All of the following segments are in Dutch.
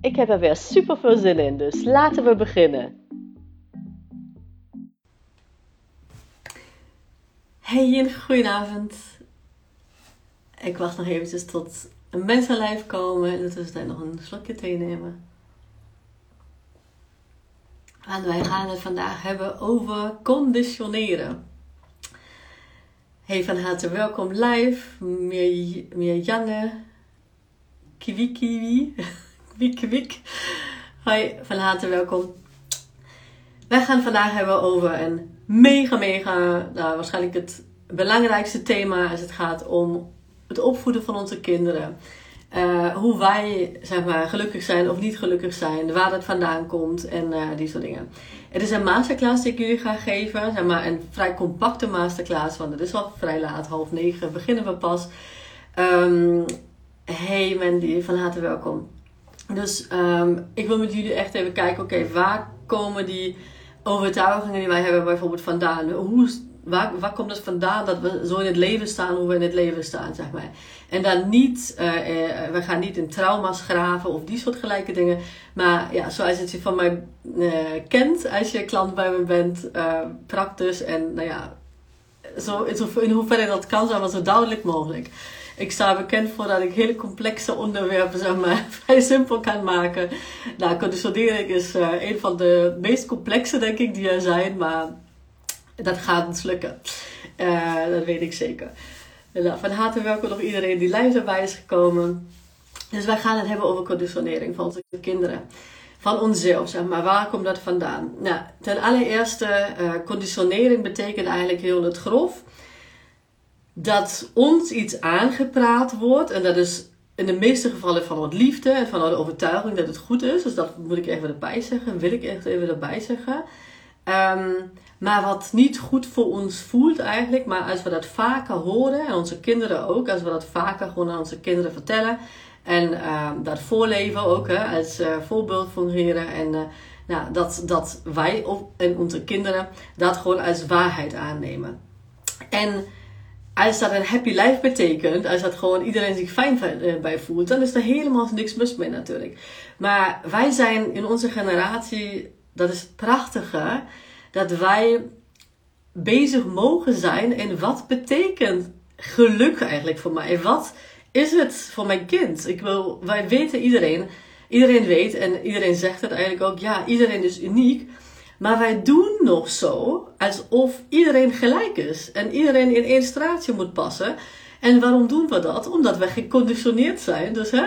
Ik heb er weer super veel zin in, dus laten we beginnen. Hey en goedenavond. Ik wacht nog eventjes tot een mens live komen en tussentijd nog een slokje thee nemen. En wij gaan het vandaag hebben over conditioneren. Hey, van harte welkom live. Meer, meer Janne. Kiwi Kiwi. Kwik Kwik. Hoi, van harte welkom. Wij gaan vandaag hebben over een mega, mega, nou, waarschijnlijk het belangrijkste thema als het gaat om het opvoeden van onze kinderen. Uh, hoe wij zeg maar, gelukkig zijn of niet gelukkig zijn, waar dat vandaan komt en uh, die soort dingen. Het is een masterclass die ik jullie ga geven, zeg maar een vrij compacte masterclass, want het is al vrij laat, half negen beginnen we pas. Um, hey Mandy, van harte welkom. Dus um, ik wil met jullie echt even kijken, oké, waar komen die overtuigingen die wij hebben bijvoorbeeld vandaan? Hoe waar, waar komt het vandaan dat we zo in het leven staan hoe we in het leven staan, zeg maar. En dan niet, uh, uh, we gaan niet in trauma's graven of die soort gelijke dingen. Maar ja, zoals je van mij uh, kent als je klant bij me bent, praktisch en nou ja, zo, in hoeverre dat kan zijn, maar zo duidelijk mogelijk. Ik sta bekend voor dat ik hele complexe onderwerpen zeg maar, vrij simpel kan maken. Nou, conditionering is een van de meest complexe, denk ik, die er zijn. Maar dat gaat ons lukken. Uh, dat weet ik zeker. Nou, van harte welkom nog iedereen die live erbij is gekomen. Dus wij gaan het hebben over conditionering van onze kinderen. Van onszelf, zeg maar. Waar komt dat vandaan? Nou, ten allereerste, uh, conditionering betekent eigenlijk heel het grof. Dat ons iets aangepraat wordt. En dat is in de meeste gevallen vanuit liefde en vanuit de overtuiging dat het goed is. Dus dat moet ik even erbij zeggen. Wil ik echt even erbij zeggen. Um, maar wat niet goed voor ons voelt eigenlijk. Maar als we dat vaker horen, en onze kinderen ook, als we dat vaker gewoon aan onze kinderen vertellen. En uh, dat voorleven ook, hè, als uh, voorbeeld fungeren. En uh, nou, dat, dat wij en onze kinderen dat gewoon als waarheid aannemen. En als dat een happy life betekent, als dat gewoon iedereen zich fijn bij voelt, dan is er helemaal niks mis mee natuurlijk. Maar wij zijn in onze generatie, dat is het prachtige dat wij bezig mogen zijn en wat betekent geluk eigenlijk voor mij? Wat is het voor mijn kind? Ik wil, wij weten iedereen, iedereen weet en iedereen zegt het eigenlijk ook, ja, iedereen is uniek. Maar wij doen nog zo alsof iedereen gelijk is en iedereen in één straatje moet passen. En waarom doen we dat? Omdat we geconditioneerd zijn. Dus hè,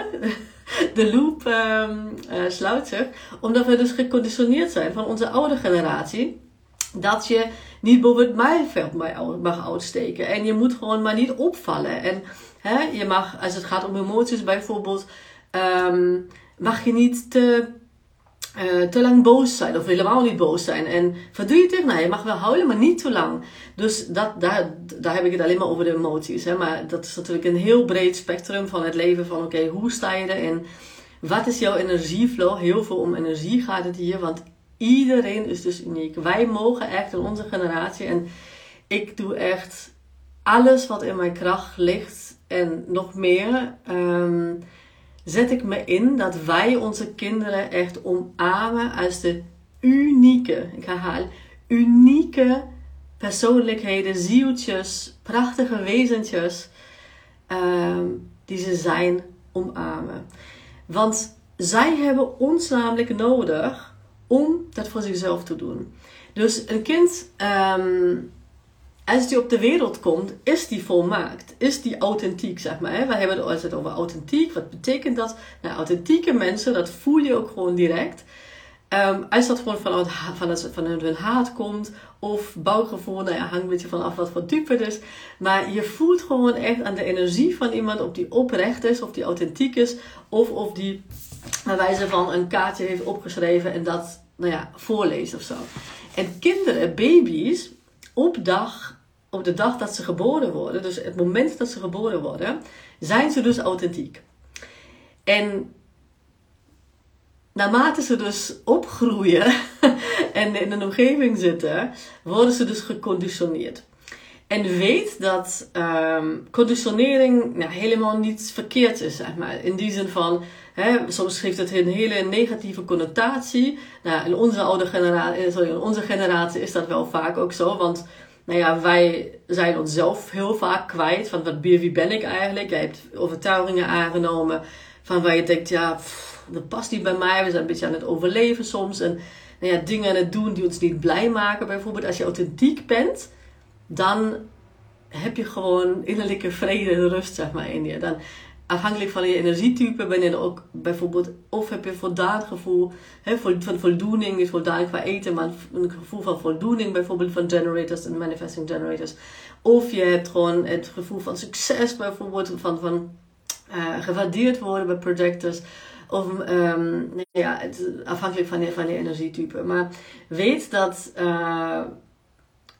de loop um, uh, sluit zich. Omdat we dus geconditioneerd zijn van onze oude generatie dat je niet boven het maaiveld mag uitsteken. En je moet gewoon maar niet opvallen. En hè, je mag, als het gaat om emoties bijvoorbeeld, um, mag je niet te, uh, te lang boos zijn. Of helemaal niet boos zijn. En verdrietig, nou je mag wel huilen, maar niet te lang. Dus dat, daar, daar heb ik het alleen maar over de emoties. Hè. Maar dat is natuurlijk een heel breed spectrum van het leven. Van oké, hoe sta je erin? Wat is jouw energieflow? Heel veel om energie gaat het hier. Want Iedereen is dus uniek. Wij mogen echt in onze generatie. En ik doe echt alles wat in mijn kracht ligt. En nog meer. Um, zet ik me in dat wij onze kinderen echt omarmen als de unieke, ik herhaal, unieke persoonlijkheden, zieltjes, prachtige wezentjes, um, die ze zijn, omarmen. Want zij hebben ons namelijk nodig om dat voor zichzelf te doen. Dus een kind, um, als die op de wereld komt, is die volmaakt. Is die authentiek, zeg maar. We hebben het altijd over authentiek. Wat betekent dat? Nou, authentieke mensen, dat voel je ook gewoon direct. Um, als dat gewoon vanuit, vanuit, vanuit hun haat komt, of bouwgevoel, nou ja, hangt een beetje vanaf wat voor type het is. Maar je voelt gewoon echt aan de energie van iemand, of die oprecht is, of die authentiek is, of of die bij wijze van een kaartje heeft opgeschreven en dat nou ja, voorleest of zo. En kinderen, baby's, op, dag, op de dag dat ze geboren worden, dus het moment dat ze geboren worden, zijn ze dus authentiek. En naarmate ze dus opgroeien en in een omgeving zitten, worden ze dus geconditioneerd. En weet dat um, conditionering nou, helemaal niet verkeerd is, zeg maar. In die zin van, hè, soms geeft het een hele negatieve connotatie. Nou, in onze oude generatie, eh, sorry, in onze generatie is dat wel vaak ook zo. Want nou ja, wij zijn onszelf heel vaak kwijt. Van wat, wie ben ik eigenlijk? Jij hebt overtuigingen aangenomen van waar je denkt, ja, dat past niet bij mij. We zijn een beetje aan het overleven soms. En nou ja, dingen aan het doen die ons niet blij maken. Bijvoorbeeld als je authentiek bent, dan heb je gewoon innerlijke vrede en rust zeg maar, in je. Dan, afhankelijk van je energietype ben je ook bijvoorbeeld, of heb je voldaan gevoel hè, van voldoening, is voldaan qua eten, maar een gevoel van voldoening bijvoorbeeld van generators en manifesting generators. Of je hebt gewoon het gevoel van succes bijvoorbeeld, van, van uh, gewaardeerd worden bij projectors. Of um, ja, het, afhankelijk van je, van je energietype. Maar weet dat uh,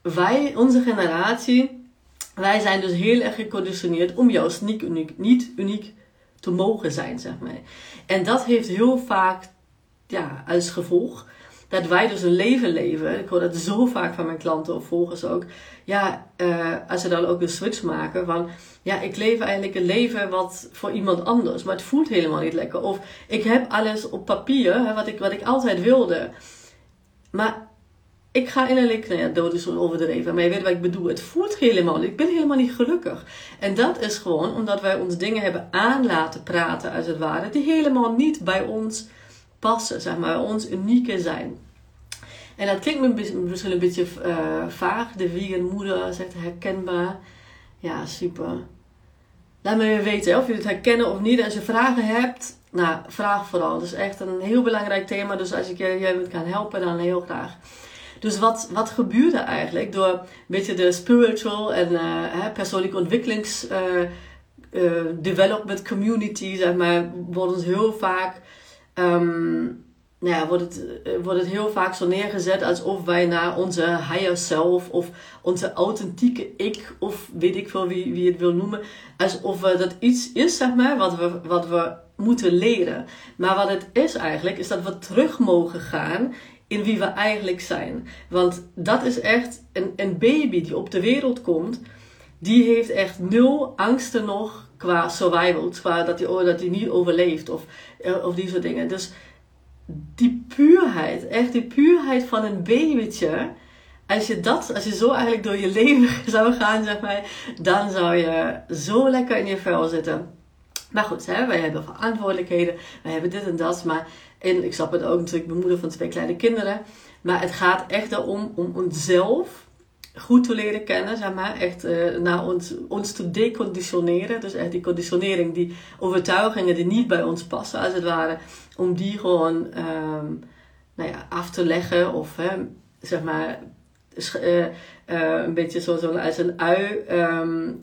wij, onze generatie, wij zijn dus heel erg geconditioneerd om juist niet uniek, niet uniek te mogen zijn, zeg maar. En dat heeft heel vaak ja, als gevolg dat wij dus een leven leven. Ik hoor dat zo vaak van mijn klanten of volgers ook. Ja, uh, als ze dan ook de switch maken van... Ja, ik leef eigenlijk een leven wat voor iemand anders. Maar het voelt helemaal niet lekker. Of ik heb alles op papier, hè, wat, ik, wat ik altijd wilde. Maar ik ga innerlijk, nou ja, dood is overdreven, maar je weet wat ik bedoel. Het voelt helemaal. Ik ben helemaal niet gelukkig. En dat is gewoon omdat wij ons dingen hebben aan laten praten, als het ware, die helemaal niet bij ons passen, zeg maar, ons unieke zijn. En dat klinkt misschien een beetje uh, vaag. De vegan moeder zegt herkenbaar. Ja, super. Laat me weten of jullie het herkennen of niet. Als je vragen hebt, nou, vraag vooral. Dat is echt een heel belangrijk thema. Dus als ik jij met kan helpen, dan heel graag. Dus wat, wat gebeurde eigenlijk door een beetje de spiritual en uh, persoonlijke ontwikkelings uh, uh, development community, zeg maar, wordt het heel vaak, um, nou ja, wordt het, wordt het heel vaak zo neergezet alsof wij naar onze higher self of onze authentieke ik, of weet ik veel wie, wie het wil noemen, alsof dat iets is, zeg maar, wat we, wat we moeten leren. Maar wat het is eigenlijk, is dat we terug mogen gaan in wie we eigenlijk zijn. Want dat is echt een, een baby die op de wereld komt, die heeft echt nul angsten nog qua survival, qua dat hij oh, dat niet overleeft of, eh, of die soort dingen. Dus die puurheid, echt die puurheid van een babytje, als je dat, als je zo eigenlijk door je leven zou gaan, zeg maar, dan zou je zo lekker in je vel zitten. Maar goed, hè, wij hebben verantwoordelijkheden, wij hebben dit en dat, maar en ik snap het ook natuurlijk, ik moeder van twee kleine kinderen. Maar het gaat echt erom om onszelf goed te leren kennen, zeg maar. Echt uh, naar ons, ons te deconditioneren. Dus echt die conditionering, die overtuigingen die niet bij ons passen, als het ware. Om die gewoon um, nou ja, af te leggen of hè, zeg maar uh, uh, een beetje zo, zo als een ui um,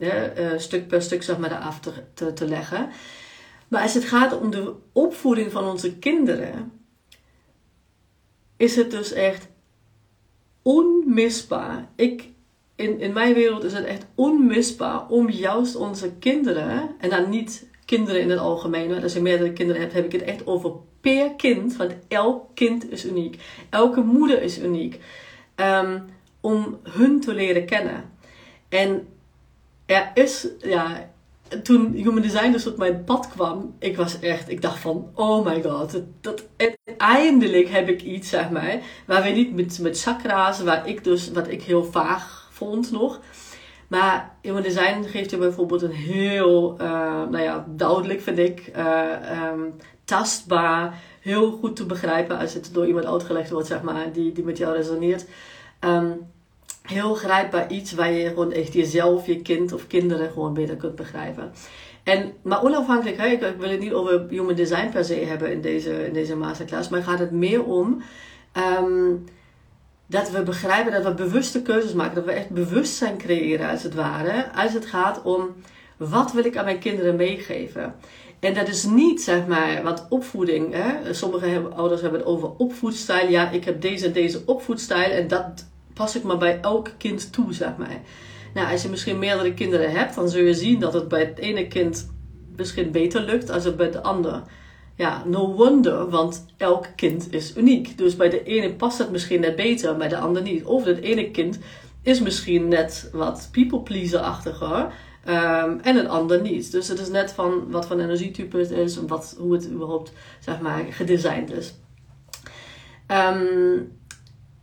stuk per stuk zeg maar eraf te, te leggen. Maar als het gaat om de opvoeding van onze kinderen, is het dus echt onmisbaar. Ik, in, in mijn wereld is het echt onmisbaar om juist onze kinderen, en dan niet kinderen in het algemeen, maar als je meerdere kinderen hebt, heb ik het echt over per kind, want elk kind is uniek. Elke moeder is uniek. Um, om hun te leren kennen. En er is, ja, toen Human Design dus op mijn pad kwam, ik was echt, ik dacht van, oh my god, dat, dat, eindelijk heb ik iets, zeg maar, waar we niet met, met chakra's, waar ik dus, wat ik heel vaag vond nog. Maar Human Design geeft je bijvoorbeeld een heel, uh, nou ja, duidelijk vind ik, uh, um, tastbaar, heel goed te begrijpen als het door iemand uitgelegd wordt, zeg maar, die, die met jou resoneert. Um, heel grijpbaar iets waar je gewoon echt jezelf, je kind of kinderen gewoon beter kunt begrijpen. En, maar onafhankelijk, hè, ik, wil het niet over human design per se hebben in deze, in deze masterclass, maar gaat het meer om um, dat we begrijpen dat we bewuste keuzes maken, dat we echt bewustzijn creëren als het ware, als het gaat om wat wil ik aan mijn kinderen meegeven. En dat is niet, zeg maar, wat opvoeding. Hè? Sommige ouders hebben het over opvoedstijl. Ja, ik heb deze en deze opvoedstijl en dat pas ik maar bij elk kind toe, zeg maar. Nou, als je misschien meerdere kinderen hebt, dan zul je zien dat het bij het ene kind misschien beter lukt als het bij de ander. Ja, no wonder, want elk kind is uniek. Dus bij de ene past het misschien net beter, bij de ander niet. Of het ene kind is misschien net wat people pleaser-achtiger. Um, en een ander niet. Dus het is net van wat voor energietype het is en wat, hoe het überhaupt zeg maar, gedesigned is. Um,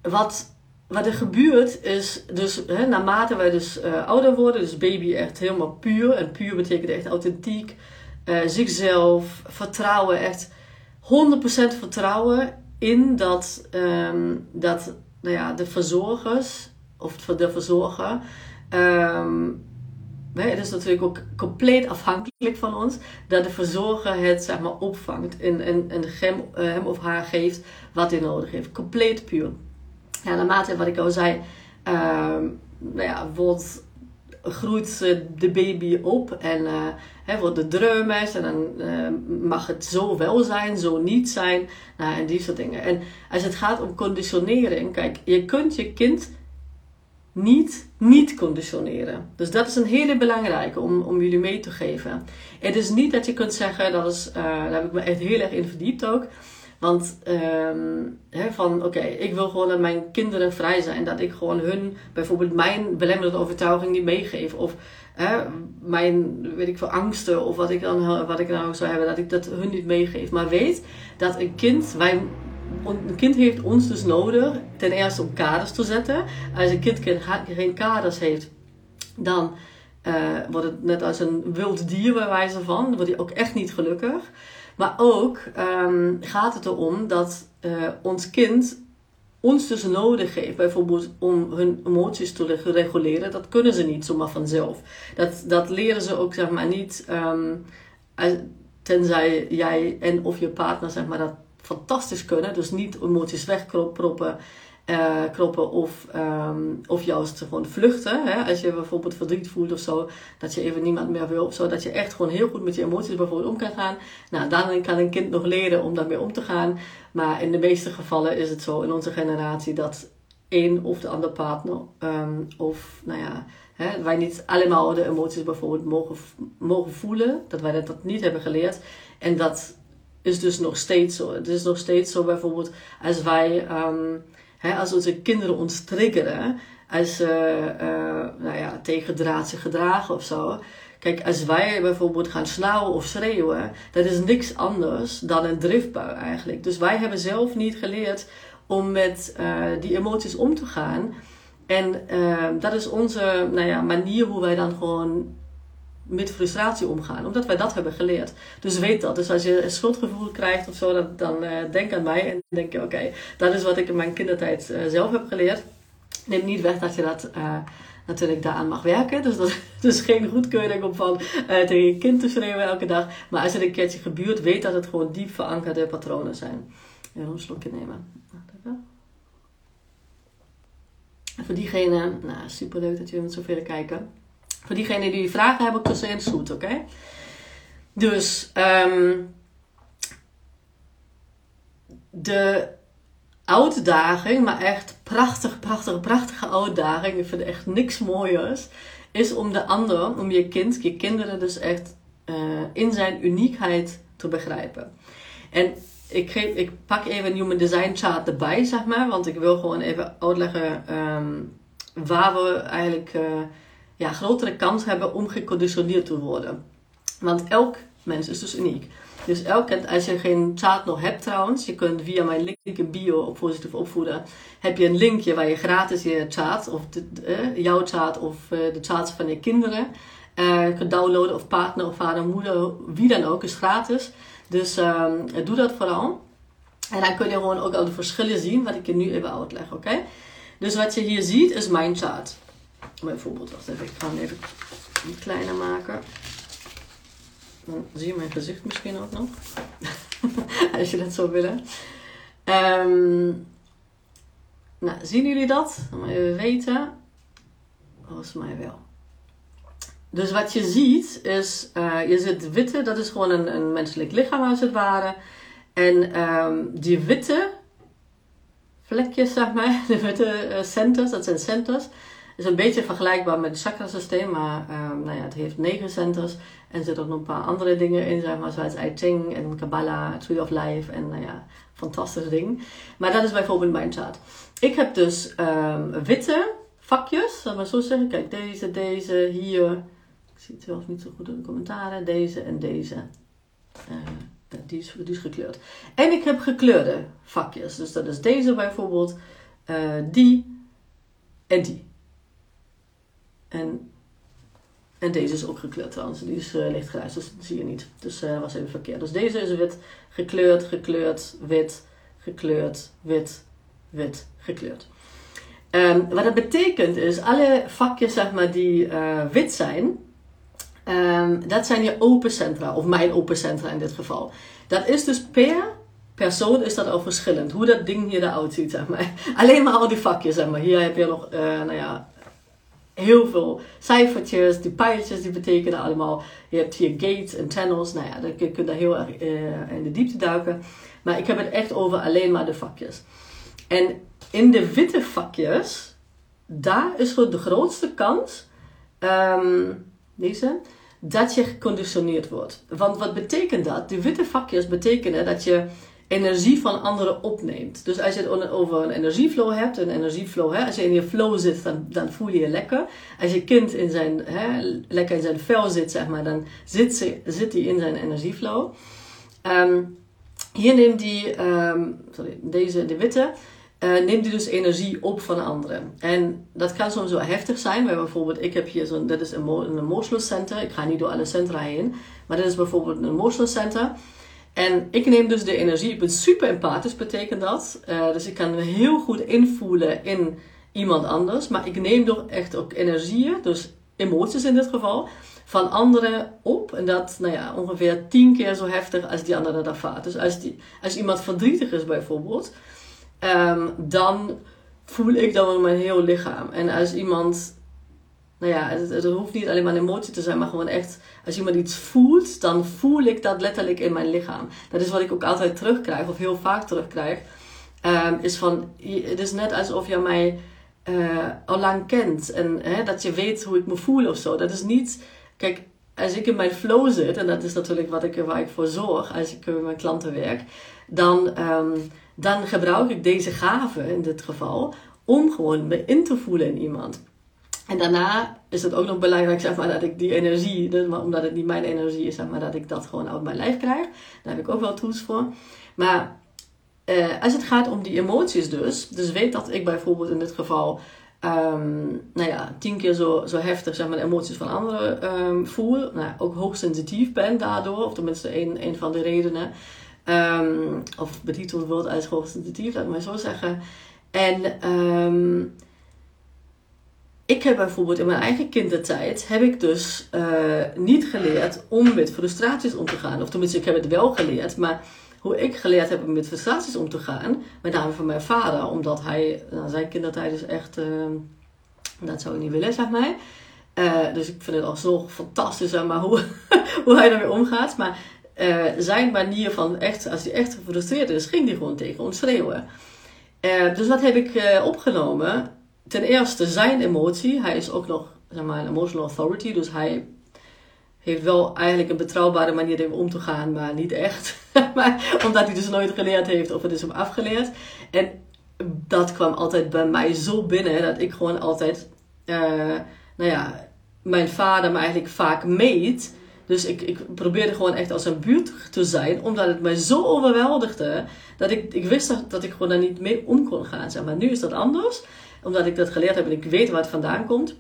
wat, wat er gebeurt is, dus hè, naarmate wij dus uh, ouder worden, dus baby echt helemaal puur. En puur betekent echt authentiek, uh, zichzelf, vertrouwen, echt 100% vertrouwen in dat, um, dat nou ja, de verzorgers of de verzorger um, het is natuurlijk ook compleet afhankelijk van ons dat de verzorger het zeg maar, opvangt en, en, en hem, uh, hem of haar geeft wat hij nodig heeft. Compleet puur. Ja, naarmate wat ik al zei, uh, nou ja, wordt, groeit de baby op en uh, hè, wordt de dreumes en dan uh, mag het zo wel zijn, zo niet zijn. Nou, en die soort dingen. En als het gaat om conditionering, kijk, je kunt je kind niet niet conditioneren. Dus dat is een hele belangrijke om, om jullie mee te geven. Het is niet dat je kunt zeggen, dat is, uh, daar heb ik me echt heel erg in verdiept ook. Want um, van oké, ik wil gewoon dat mijn kinderen vrij zijn. Dat ik gewoon hun, bijvoorbeeld mijn belemmerende overtuiging niet meegeef. Of hè, mijn, weet ik veel, angsten of wat ik dan wat ik nou zou hebben, dat ik dat hun niet meegeef. Maar weet dat een kind, wij een kind heeft ons dus nodig, ten eerste om kaders te zetten. Als een kind geen kaders heeft, dan uh, wordt het net als een wild dier bij wijze van. Dan wordt hij ook echt niet gelukkig. Maar ook um, gaat het erom dat uh, ons kind ons dus nodig heeft, bijvoorbeeld om hun emoties te reguleren. Dat kunnen ze niet zomaar vanzelf. Dat, dat leren ze ook zeg maar niet, um, tenzij jij en of je partner zeg maar dat fantastisch kunnen. Dus niet emoties wegkroppen. Uh, kroppen of, um, of juist gewoon vluchten. Hè? Als je bijvoorbeeld verdriet voelt of zo, dat je even niemand meer wil of zo, dat je echt gewoon heel goed met je emoties bijvoorbeeld om kan gaan. Nou, dan kan een kind nog leren om daarmee om te gaan. Maar in de meeste gevallen is het zo in onze generatie dat één of de andere partner, um, of nou ja, hè, wij niet allemaal de emoties bijvoorbeeld mogen, mogen voelen, dat wij dat niet hebben geleerd. En dat is dus nog steeds zo. Het is nog steeds zo bijvoorbeeld als wij, um, hè, als onze kinderen ons triggeren, als ze uh, nou ja, tegendraad zich gedragen of zo. Kijk, als wij bijvoorbeeld gaan snauwen of schreeuwen, dat is niks anders dan een driftbui eigenlijk. Dus wij hebben zelf niet geleerd om met uh, die emoties om te gaan. En uh, dat is onze nou ja, manier hoe wij dan gewoon met frustratie omgaan. Omdat wij dat hebben geleerd. Dus weet dat. Dus als je een schuldgevoel krijgt of zo, dan, dan uh, denk aan mij. En denk je, oké, dat is wat ik in mijn kindertijd uh, zelf heb geleerd. Neem niet weg dat je dat uh, natuurlijk daaraan mag werken. Dus dat is dus geen goedkeuring om van tegen je kind te schreeuwen elke dag. Maar als het een keertje gebeurt, weet dat het gewoon diep verankerde patronen zijn. Even een slokje nemen. En voor diegene, nou super leuk dat jullie met zoveel kijken. Voor diegenen die vragen hebben, ook tussenin zoet, oké? Dus um, de uitdaging, maar echt prachtig, prachtige, prachtige uitdaging. Ik vind echt niks mooiers. Is om de ander, om je kind, je kinderen dus echt uh, in zijn uniekheid te begrijpen. En ik, geef, ik pak even een Human Design chart erbij, zeg maar. Want ik wil gewoon even uitleggen um, waar we eigenlijk... Uh, ja, grotere kans hebben om geconditioneerd te worden. Want elk mens is dus uniek. Dus elk, als je geen chat nog hebt trouwens, je kunt via mijn link in bio op positief opvoeden, heb je een linkje waar je gratis je chat, of de, uh, jouw chat of uh, de chats van je kinderen uh, kunt downloaden, of partner of vader, moeder, wie dan ook, is gratis. Dus um, doe dat vooral. En dan kun je gewoon ook al de verschillen zien, wat ik je nu even uitleg, oké? Dus wat je hier ziet is mijn chart bijvoorbeeld, wacht even, ik ga hem even kleiner maken. Dan zie je mijn gezicht misschien ook nog. Als je dat zou willen. Um, nou, zien jullie dat? Dan moet even weten. Volgens mij wel. dus wat je ziet is, uh, je ziet witte, dat is gewoon een, een menselijk lichaam als het ware. En um, die witte vlekjes, zeg maar, de witte uh, centers, dat zijn centers. Is een beetje vergelijkbaar met het chakrasysteem, maar um, nou ja, het heeft negen centers. En er ook nog een paar andere dingen in, zeg maar, zoals I Ching en Kabbalah, Tree of Life en nou ja, fantastisch ding. Maar dat is bijvoorbeeld mijn chart. Ik heb dus um, witte vakjes, zal maar zo zeggen. Kijk, deze, deze, hier. Ik zie het zelf niet zo goed in de commentaren. Deze en deze. Uh, die, is, die gekleurd. En ik heb gekleurde vakjes. Dus dat is deze bijvoorbeeld, uh, die en die. En, en deze is ook gekleurd trouwens. Die is uh, lichtgrijs, dus dat zie je niet. Dus dat was even verkeerd. Dus deze is wit, gekleurd, gekleurd, wit, gekleurd, wit, wit, gekleurd. Um, wat dat betekent is, alle vakjes zeg maar, die uh, wit zijn, um, dat zijn je open centra, of mijn open centra in dit geval. Dat is dus per persoon is dat al verschillend, hoe dat ding hier eruit ziet, zeg maar. Alleen maar al die vakjes, zeg maar. Hier heb je nog, nou ja, heel veel cijfertjes, die pijltjes die betekenen allemaal. Je hebt hier gates en channels, nou ja, dan kun je daar heel erg uh, in de diepte duiken. Maar ik heb het echt over alleen maar de vakjes. En in de witte vakjes, daar is gewoon de grootste kans, um, deze, dat je geconditioneerd wordt. Want wat betekent dat? De witte vakjes betekenen dat je energie van anderen opneemt. Dus als je het over een energieflow hebt, een energieflow, hè, als je in je flow zit, dan, dan voel je je lekker. Als je kind in zijn, hè, lekker in zijn vel zit, zeg maar, dan zit, ze, zit hij in zijn energieflow. Um, hier neemt hij, um, sorry, deze, de witte, uh, neemt hij dus energie op van anderen. En dat kan soms wel heftig zijn. Bijvoorbeeld, ik heb hier zo'n, dit is een, een emotional center. Ik ga niet door alle centra heen. Maar dit is bijvoorbeeld een emotional center. En ik neem dus de energie. Ik ben super empathisch, betekent dat. Uh, dus ik kan me heel goed invoelen in iemand anders. Maar ik neem toch echt ook energieën, dus emoties in dit geval, van anderen op. En dat nou ja, ongeveer tien keer zo heftig als die andere dat ervaart. Dus als, die, als iemand verdrietig is bijvoorbeeld um, dan voel ik dat in mijn heel lichaam. En als iemand, nou ja, het, het, hoeft niet alleen maar een emotie te zijn, maar gewoon echt, als iemand iets voelt, dan voel ik dat letterlijk in mijn lichaam. Dat is wat ik ook altijd terugkrijg, of heel vaak terugkrijg. Um, is van, het is net alsof je mij uh, al lang kent en hè, dat je weet hoe ik me voel of zo. Dat is niet, kijk, als ik in mijn flow zit, en dat is natuurlijk wat ik, waar ik voor zorg als ik met mijn klanten werk, dan. Um, dan gebruik ik deze gave in dit geval om gewoon me in te voelen in iemand. En daarna is het ook nog belangrijk zeg maar, dat ik die energie, omdat het niet mijn energie is, zeg maar, dat ik dat gewoon uit mijn lijf krijg. Daar heb ik ook wel tools voor. Maar eh, als het gaat om die emoties dus, dus weet dat ik bijvoorbeeld in dit geval um, nou ja, tien keer zo, zo heftig zeg maar, de emoties van anderen um, voel. Nou, ook hoogsensitief ben daardoor, of tenminste een, een van de redenen. Um, of betiteld wordt als hoogsensitief, laat ik maar zo zeggen. En ik heb bijvoorbeeld in mijn eigen kindertijd, heb ik dus uh, niet geleerd om met frustraties om te gaan. Of tenminste, ik heb het wel geleerd, maar hoe ik geleerd heb om met frustraties om te gaan, met name van mijn vader, omdat hij, nou, zijn kindertijd is echt, uh, dat zou ik niet willen, zeg maar. Uh, dus ik vind het al zo fantastisch, maar, hoe, hoe hij daarmee omgaat. Maar zijn manier van echt, als hij echt gefrustreerd is, ging hij gewoon tegen ons schreeuwen. Dus wat heb ik opgenomen? Ten eerste zijn emotie. Hij is ook nog zeg maar, een emotional authority. Dus hij heeft wel eigenlijk een betrouwbare manier om te gaan, maar niet echt. maar, omdat hij dus nooit geleerd heeft of het is hem afgeleerd. En dat kwam altijd bij mij zo binnen dat ik gewoon altijd, nou ja, mijn vader me eigenlijk vaak meet dus ik, ik probeerde gewoon echt als een buurt te zijn, omdat het mij zo overweldigde, dat ik, ik wist dat, dat ik gewoon daar niet mee om kon gaan. Maar nu is dat anders, omdat ik dat geleerd heb en ik weet waar het vandaan komt.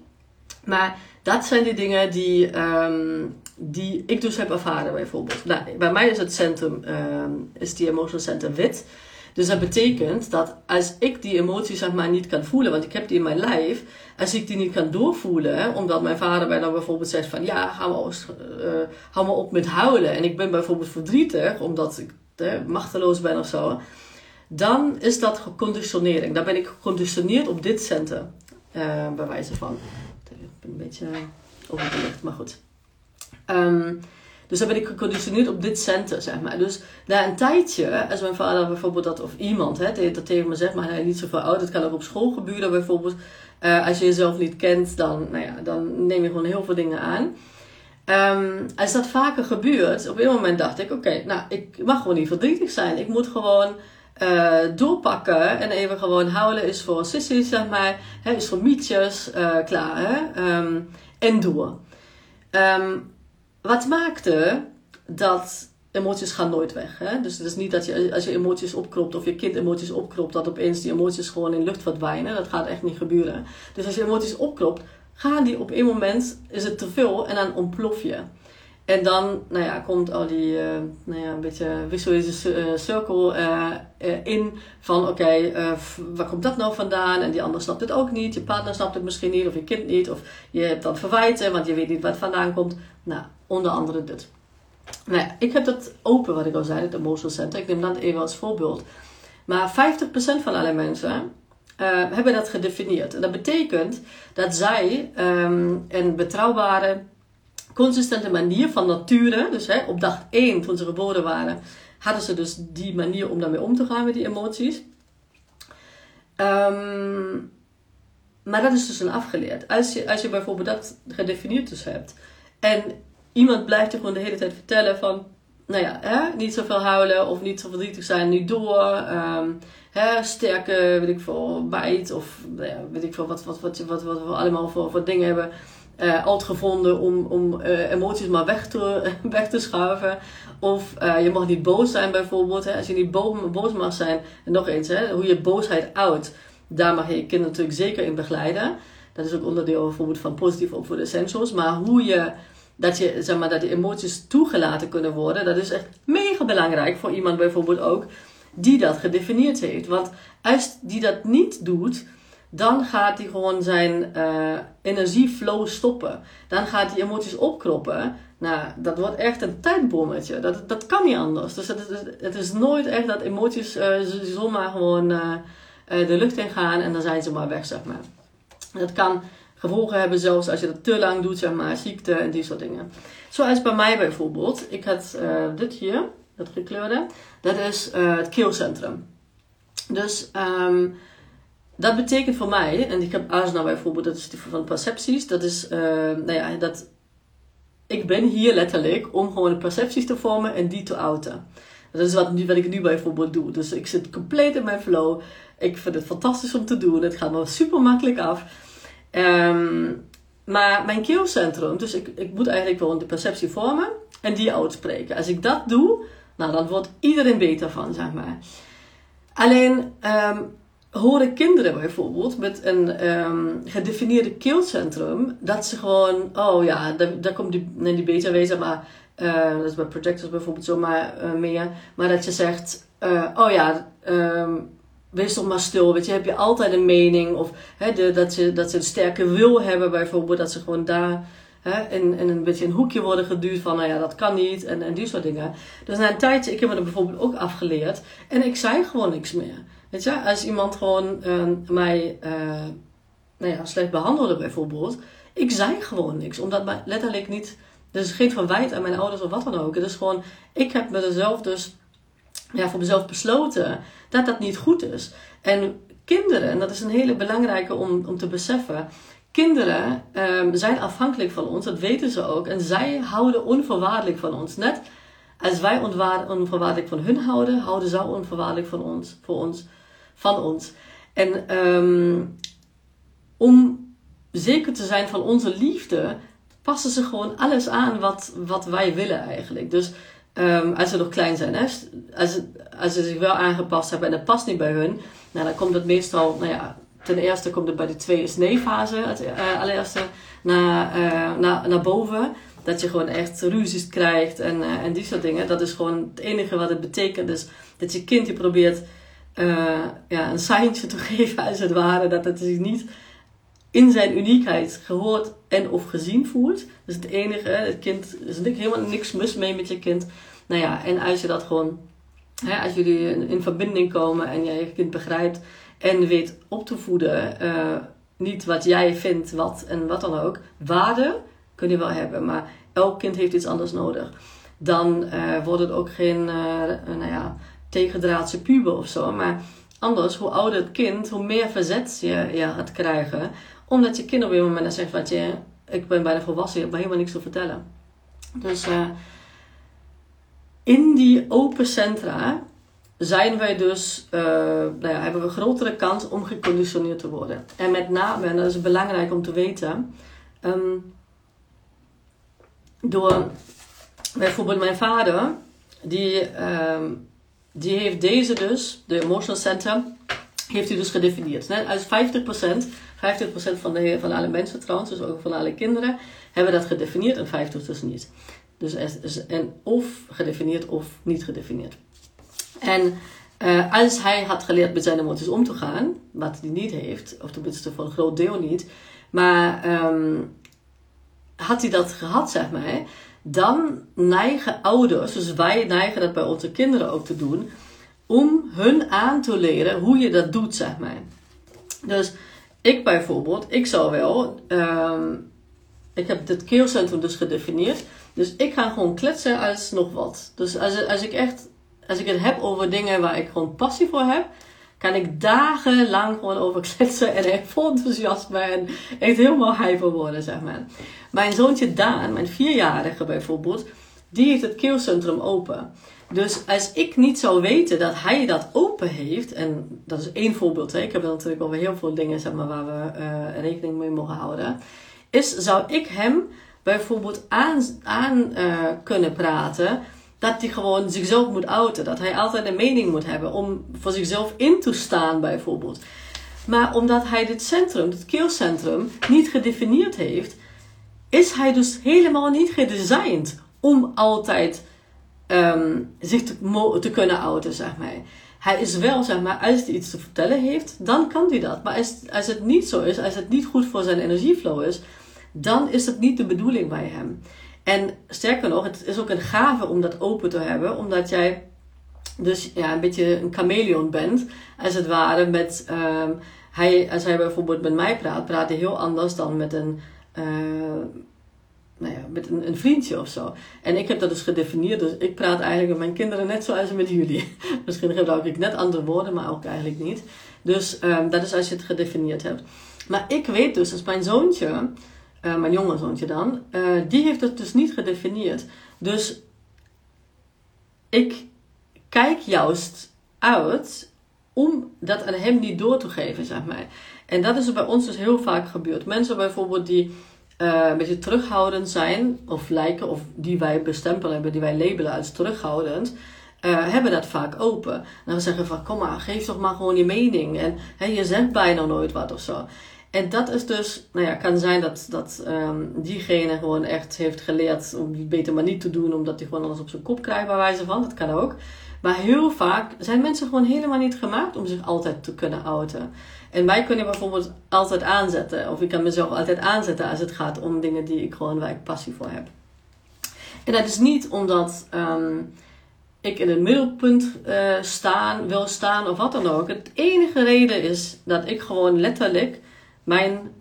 Maar dat zijn die dingen die, um, die ik dus heb ervaren bijvoorbeeld. Nou, bij mij is het centrum, um, is die emotional center wit. Dus dat betekent dat als ik die emotie zeg maar niet kan voelen, want ik heb die in mijn lijf, als ik die niet kan doorvoelen, omdat mijn vader mij dan bijvoorbeeld zegt van ja, hou maar, uh, hou maar op met huilen en ik ben bijvoorbeeld verdrietig omdat ik machteloos ben of zo, dan is dat geconditionering. Dan ben ik geconditioneerd op dit centrum, uh, bij wijze van. Ik ben een beetje over de lucht, maar goed. Ehm, dus dan ben ik geconditioneerd op dit center, zeg maar. Dus na een tijdje, als mijn vader bijvoorbeeld dat, of iemand hè, dat tegen me zegt, maar hij is niet zoveel oud, dat kan ook op school gebeuren bijvoorbeeld. Als je jezelf niet kent, dan, nou ja, dan neem je gewoon heel veel dingen aan. Um, als dat vaker gebeurt, op een moment dacht ik, oké, nou, ik mag gewoon niet verdrietig zijn. Ik moet gewoon uh, doorpakken en even gewoon houden is voor sissies, zeg maar. Hè, is voor mietjes, uh, klaar, hè. Um, en door. Um, wat maakte dat emoties gaan nooit weg. Hè? Dus het is niet dat je als je emoties opkropt of je kind emoties opkropt, dat opeens die emoties gewoon in lucht verdwijnen. Dat gaat echt niet gebeuren. Dus als je emoties opkropt, gaan die op een moment, is het te veel en dan ontplof je. En dan nou ja, komt al die uh, nou ja, een beetje visuele uh, cirkel uh, in van oké, waar komt dat nou vandaan? En die ander snapt het ook niet. Je partner snapt het misschien niet of je kind niet. Of je hebt dan verwijten, want je weet niet het vandaan komt. Nou, onder andere dit. Nou ik heb dat open, wat ik al zei, het Emotional Center. Ik neem dat even als voorbeeld. Maar 50% van alle mensen hebben dat gedefinieerd. En dat betekent dat zij um, een betrouwbare consistente manier van nature. Dus hè, op dag 1, toen ze geboren waren, hadden ze dus die manier om daarmee om te gaan met die emoties. Um, maar dat is dus een afgeleerd. Als je, als je bijvoorbeeld dat gedefinieerd dus hebt. En iemand blijft je gewoon de hele tijd vertellen van... Nou ja, hè, niet zoveel huilen of niet zo verdrietig zijn, nu door. Um, hè, sterke, weet ik veel, bijt. Of nou ja, weet ik veel, wat, wat, wat, wat, wat we allemaal voor, voor dingen hebben uh, altijd gevonden om, om uh, emoties maar weg te, weg te schuiven. Of uh, je mag niet boos zijn bijvoorbeeld. Hè. Als je niet boos, boos mag zijn. En nog eens, hè, hoe je boosheid uit. Daar mag je je kind natuurlijk zeker in begeleiden. Dat is ook onderdeel bijvoorbeeld van positief opvoeden essentials. Maar hoe je, dat je, zeg maar, dat die emoties toegelaten kunnen worden. Dat is echt mega belangrijk voor iemand bijvoorbeeld ook. Die dat gedefinieerd heeft. Want als die dat niet doet dan gaat hij gewoon zijn uh, energieflow stoppen. Dan gaat hij emoties opkroppen. Nou, dat wordt echt een tijdbommetje. Dat, dat kan niet anders. Dus het het is nooit echt dat emoties uh, zomaar gewoon uh, de lucht in gaan en dan zijn ze maar weg, zeg maar. Dat kan gevolgen hebben zelfs als je dat te lang doet, zeg maar, ziekte en die soort dingen. Zoals bij mij bijvoorbeeld. Ik had dit hier, dat gekleurde. Dat is het keelcentrum. Dus... Um, dat betekent voor mij, en ik heb asana bijvoorbeeld, dat is van percepties, dat is, uh, nou ja, dat ik ben hier letterlijk om gewoon percepties te vormen en die te outen. Dat is wat, ik nu bijvoorbeeld doe. Dus ik zit compleet in mijn flow. Ik vind het fantastisch om te doen. Het gaat me super makkelijk af. Um, maar mijn keelcentrum, dus ik, ik moet eigenlijk gewoon de perceptie vormen en die uitspreken. Als ik dat doe, nou dan wordt iedereen beter van, zeg maar. Alleen, um, horen kinderen bijvoorbeeld met een um, gedefinieerde keelcentrum dat ze gewoon, oh ja, daar, komt die, nee, die beta wezen, maar uh, dat is bij projectors bijvoorbeeld zomaar uh, meer, maar dat je zegt, uh, oh ja, um, wees toch maar stil, weet je, heb je altijd een mening of hè, dat, ze, dat ze een sterke wil hebben bijvoorbeeld, dat ze gewoon daar in, in een beetje een hoekje worden geduwd van, nou ja, dat kan niet en, en die soort dingen. Dus na een tijdje, ik heb me er bijvoorbeeld ook afgeleerd en ik zei gewoon niks meer. Weet als iemand gewoon uh, mij uh, nou ja, slecht behandelde bijvoorbeeld, ik zei gewoon niks. Omdat letterlijk niet, is geen verwijt aan mijn ouders of wat dan ook. Het is gewoon, ik heb mezelf dus ja, voor mezelf besloten dat dat niet goed is. En kinderen, en dat is een hele belangrijke om, om te beseffen. Kinderen um, zijn afhankelijk van ons, dat weten ze ook. En zij houden onvoorwaardelijk van ons. Net als wij onvoorwaardelijk van hun houden, houden zij onvoorwaardelijk van ons, voor ons van ons. En um, om zeker te zijn van onze liefde, passen ze gewoon alles aan wat, wat wij willen eigenlijk. Dus um, als ze nog klein zijn, hè, als, als ze zich wel aangepast hebben en het past niet bij hun, nou, dan komt het meestal, nou ja, ten eerste komt het bij de twee is nee fase, het uh, allereerste, naar, uh, naar, naar boven. Dat je gewoon echt ruzies krijgt en, uh, en die soort dingen. Dat is gewoon het enige wat het betekent. Dus dat je kind je probeert uh, ja, een seintje te geven, als het ware, dat het zich niet in zijn uniekheid gehoord en of gezien voelt. Dus het enige, het kind, er is helemaal niks mis mee met je kind. Nou ja, en als je dat gewoon, hè, als jullie in, verbinding komen en jij je kind begrijpt en weet op te voeden, uh, niet wat jij vindt, wat en wat dan ook, waarde kun je wel hebben. Maar elk kind heeft iets anders nodig. Dan uh, wordt het ook geen nou ja, tegendraadse puber of zo. Maar anders, hoe ouder het kind, hoe meer verzet je, je gaat krijgen. Omdat je kind op een moment dan zegt, wat je, ik ben bijna volwassen, hebt me helemaal niks te vertellen. Dus uh, in die open centra zijn wij dus, uh, nou hebben we een grotere kans om geconditioneerd te worden. En met name, en dat is belangrijk om te weten, um, door bijvoorbeeld mijn vader, die, um, die heeft deze dus, de Emotional Center, heeft hij dus gedefinieerd. Als 50%, 50% van, de, van alle mensen trouwens, dus ook van alle kinderen, hebben dat gedefinieerd en 50% dus niet. Dus en of gedefinieerd of niet gedefinieerd. En uh, als hij had geleerd met zijn emoties om te gaan, wat hij niet heeft, of tenminste voor een groot deel niet, maar um, had hij dat gehad, zeg maar, dan neigen ouders, dus wij neigen dat bij onze kinderen ook te doen, om hun aan te leren hoe je dat doet, zeg maar. Dus ik bijvoorbeeld, ik zou wel, um, ik heb dit keelcentrum dus gedefinieerd, dus ik ga gewoon kletsen als nog wat. Dus als, als ik echt als ik het heb over dingen waar ik gewoon passie voor heb, kan ik dagenlang gewoon over kletsen en echt vol enthousiasme en echt helemaal hyper worden, zeg maar. Mijn zoontje Daan, mijn vierjarige bijvoorbeeld, die heeft het keelcentrum open. Dus als ik niet zou weten dat hij dat open heeft, en dat is één voorbeeld, hè, ik heb natuurlijk over heel veel dingen zeg maar, waar we uh, rekening mee mogen houden, is zou ik hem bijvoorbeeld aan, aan uh, kunnen praten dat hij gewoon zichzelf moet outen. Dat hij altijd een mening moet hebben om voor zichzelf in te staan, bijvoorbeeld. Maar omdat hij dit centrum, dit keelcentrum, niet gedefinieerd heeft, is hij dus helemaal niet gedesigned om altijd um, zich te, kunnen outen, zeg maar. Hij is wel, zeg maar, als hij iets te vertellen heeft, dan kan hij dat. Maar als, als het niet zo is, als het niet goed voor zijn energieflow is, dan is het niet de bedoeling bij hem. En sterker nog, het is ook een gave om dat open te hebben, omdat jij dus ja, een beetje een chameleon bent, als het ware. Met, uh, hij, als hij bijvoorbeeld met mij praat, praat hij heel anders dan met een, nou ja, met een, een, vriendje of zo. En ik heb dat dus gedefinieerd, dus ik praat eigenlijk met mijn kinderen net zoals met jullie. Misschien gebruik ik net andere woorden, maar ook eigenlijk niet. Dus um, dat is als je het gedefinieerd hebt. Maar ik weet dus, als mijn zoontje uh, mijn jonge zoontje dan, uh, die heeft het dus niet gedefinieerd. Dus ik kijk juist uit om dat aan hem niet door te geven, zeg maar. En dat is bij ons dus heel vaak gebeurd. Mensen bijvoorbeeld die uh, een beetje terughoudend zijn, of lijken, of die wij bestempelen hebben, die wij labelen als terughoudend, uh, hebben dat vaak open. En dan zeggen van, kom maar, geef toch maar gewoon je mening. En je zegt bijna nooit wat of zo. En dat is dus, nou ja, kan zijn dat, dat um, diegene gewoon echt heeft geleerd om het beter maar niet te doen, omdat hij gewoon alles op zijn kop krijgt, bij wijze van. Dat kan ook. Maar heel vaak zijn mensen gewoon helemaal niet gemaakt om zich altijd te kunnen outen. En wij kunnen bijvoorbeeld altijd aanzetten, of ik kan mezelf altijd aanzetten als het gaat om dingen die ik gewoon waar ik passie voor heb. En dat is niet omdat um, ik in het middelpunt uh, staan, wil staan of wat dan ook. Het enige reden is dat ik gewoon letterlijk mijn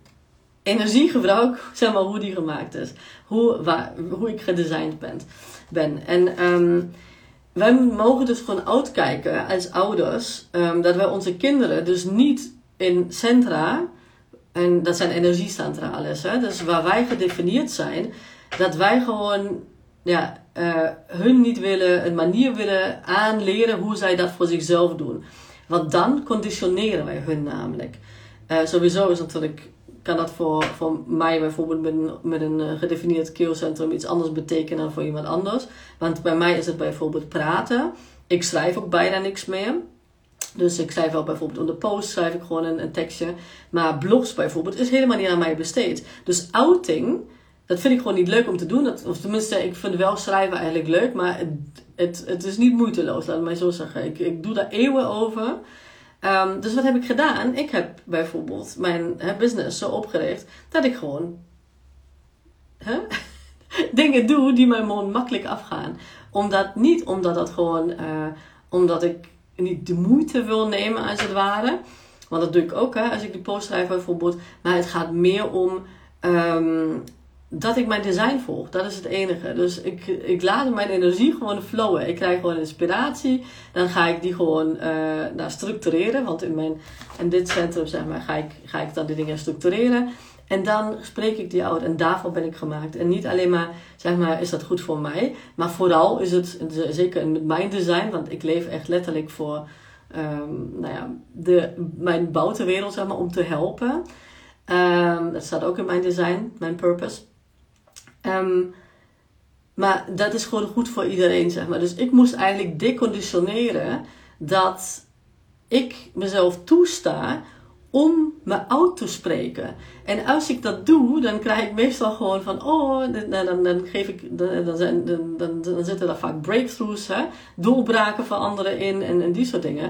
energiegebruik, zeg maar, hoe die gemaakt is. Hoe, waar, hoe ik gedesigned ben. ben. En um, wij mogen dus gewoon uitkijken als ouders um, dat wij onze kinderen dus niet in centra, en dat zijn energiecentra alles, hè, dus waar wij gedefinieerd zijn, dat wij gewoon ja, uh, hun niet willen, een manier willen aanleren hoe zij dat voor zichzelf doen. Want dan conditioneren wij hun namelijk. Uh, sowieso is natuurlijk, kan dat voor, voor mij bijvoorbeeld met, met een uh, gedefinieerd keelcentrum iets anders betekenen dan voor iemand anders. Want bij mij is het bijvoorbeeld praten. Ik schrijf ook bijna niks meer. Dus ik schrijf wel bijvoorbeeld onder post schrijf ik gewoon een, een tekstje. Maar blogs bijvoorbeeld is helemaal niet aan mij besteed. Dus outing, dat vind ik gewoon niet leuk om te doen. Of tenminste, ik vind wel schrijven eigenlijk leuk. Maar het, het, het is niet moeiteloos, laat mij zo zeggen. Ik, ik doe daar eeuwen over. Um, dus wat heb ik gedaan? Ik heb bijvoorbeeld mijn business zo opgericht dat ik gewoon dingen doe die mij gewoon makkelijk afgaan. Omdat, niet omdat dat gewoon, uh, omdat ik niet de moeite wil nemen als het ware. Want dat doe ik ook hè, als ik die post schrijf bijvoorbeeld. Maar het gaat meer om um, dat ik mijn design volg. Dat is het enige. Dus ik, ik laat mijn energie gewoon flowen. Ik krijg gewoon inspiratie. Dan ga ik die gewoon uh, structureren. Want in, mijn, in dit centrum zeg maar, ga, ik, ga ik dan die dingen structureren. En dan spreek ik die uit. En daarvoor ben ik gemaakt. En niet alleen maar, zeg maar, is dat goed voor mij. Maar vooral is het, zeker met mijn design. Want ik leef echt letterlijk voor um, nou ja, de, mijn buitenwereld, zeg maar, om te helpen. Um, dat staat ook in mijn design, mijn purpose. Um, maar dat is gewoon goed voor iedereen, zeg maar. Dus ik moest eigenlijk deconditioneren dat ik mezelf toesta om me uit te spreken. En als ik dat doe, dan krijg ik meestal gewoon van, oh, dan, dan, dan geef ik, dan, dan, dan, dan, zitten er vaak breakthroughs, hè, doorbraken van anderen in en, die soort dingen.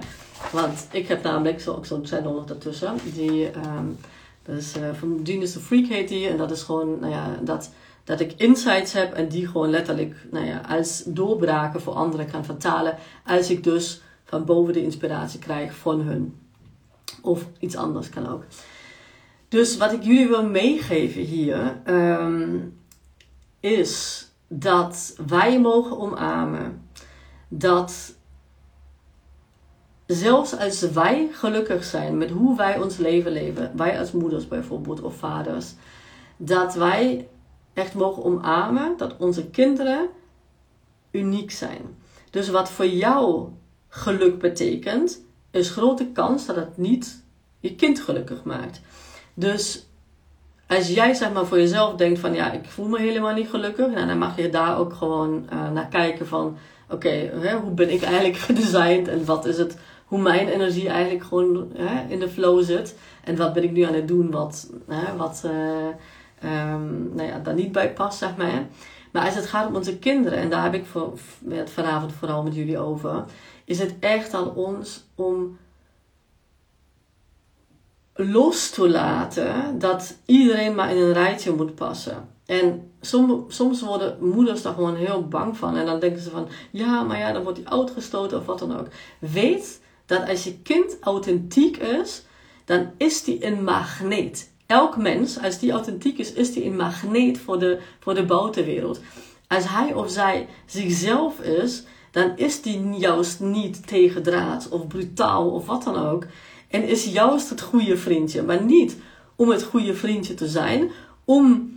Want ik heb namelijk, zo'n channel nog daartussen, die, um, dat is uh, van the Freak heet die, en dat is gewoon, nou ja, dat dat ik insights heb en die gewoon letterlijk nou ja, als doorbraken voor anderen kan vertalen. Als ik dus van boven de inspiratie krijg van hun. Of iets anders kan ook. Dus wat ik jullie wil meegeven hier ehm, is dat wij mogen omarmen dat zelfs als wij gelukkig zijn met hoe wij ons leven leven, wij als moeders bijvoorbeeld of vaders, dat wij echt mogen omarmen dat onze kinderen uniek zijn. Dus wat voor jou geluk betekent, is grote kans dat het niet je kind gelukkig maakt. Dus als jij zeg maar voor jezelf denkt van ja, ik voel me helemaal niet gelukkig, nou, dan mag je daar ook gewoon uh, naar kijken van oké, hoe ben ik eigenlijk gedesigned en wat is het, hoe mijn energie eigenlijk gewoon hè, in de flow zit en wat ben ik nu aan het doen wat, hè, wat, uh, um, nou ja, daar niet bij past, zeg maar. Maar als het gaat om onze kinderen, en daar heb ik voor, het vanavond vooral met jullie over, is het echt aan ons om los te laten dat iedereen maar in een rijtje moet passen. En soms worden moeders daar gewoon heel bang van. En dan denken ze van, ja, maar ja, dan wordt hij uitgestoten of wat dan ook. Weet dat als je kind authentiek is, dan is die een magneet elk mens, als die authentiek is, is die een magneet voor de, voor de buitenwereld. Als hij of zij zichzelf is, dan is die juist niet tegendraad of brutaal of wat dan ook. En is juist het goede vriendje. Maar niet om het goede vriendje te zijn, om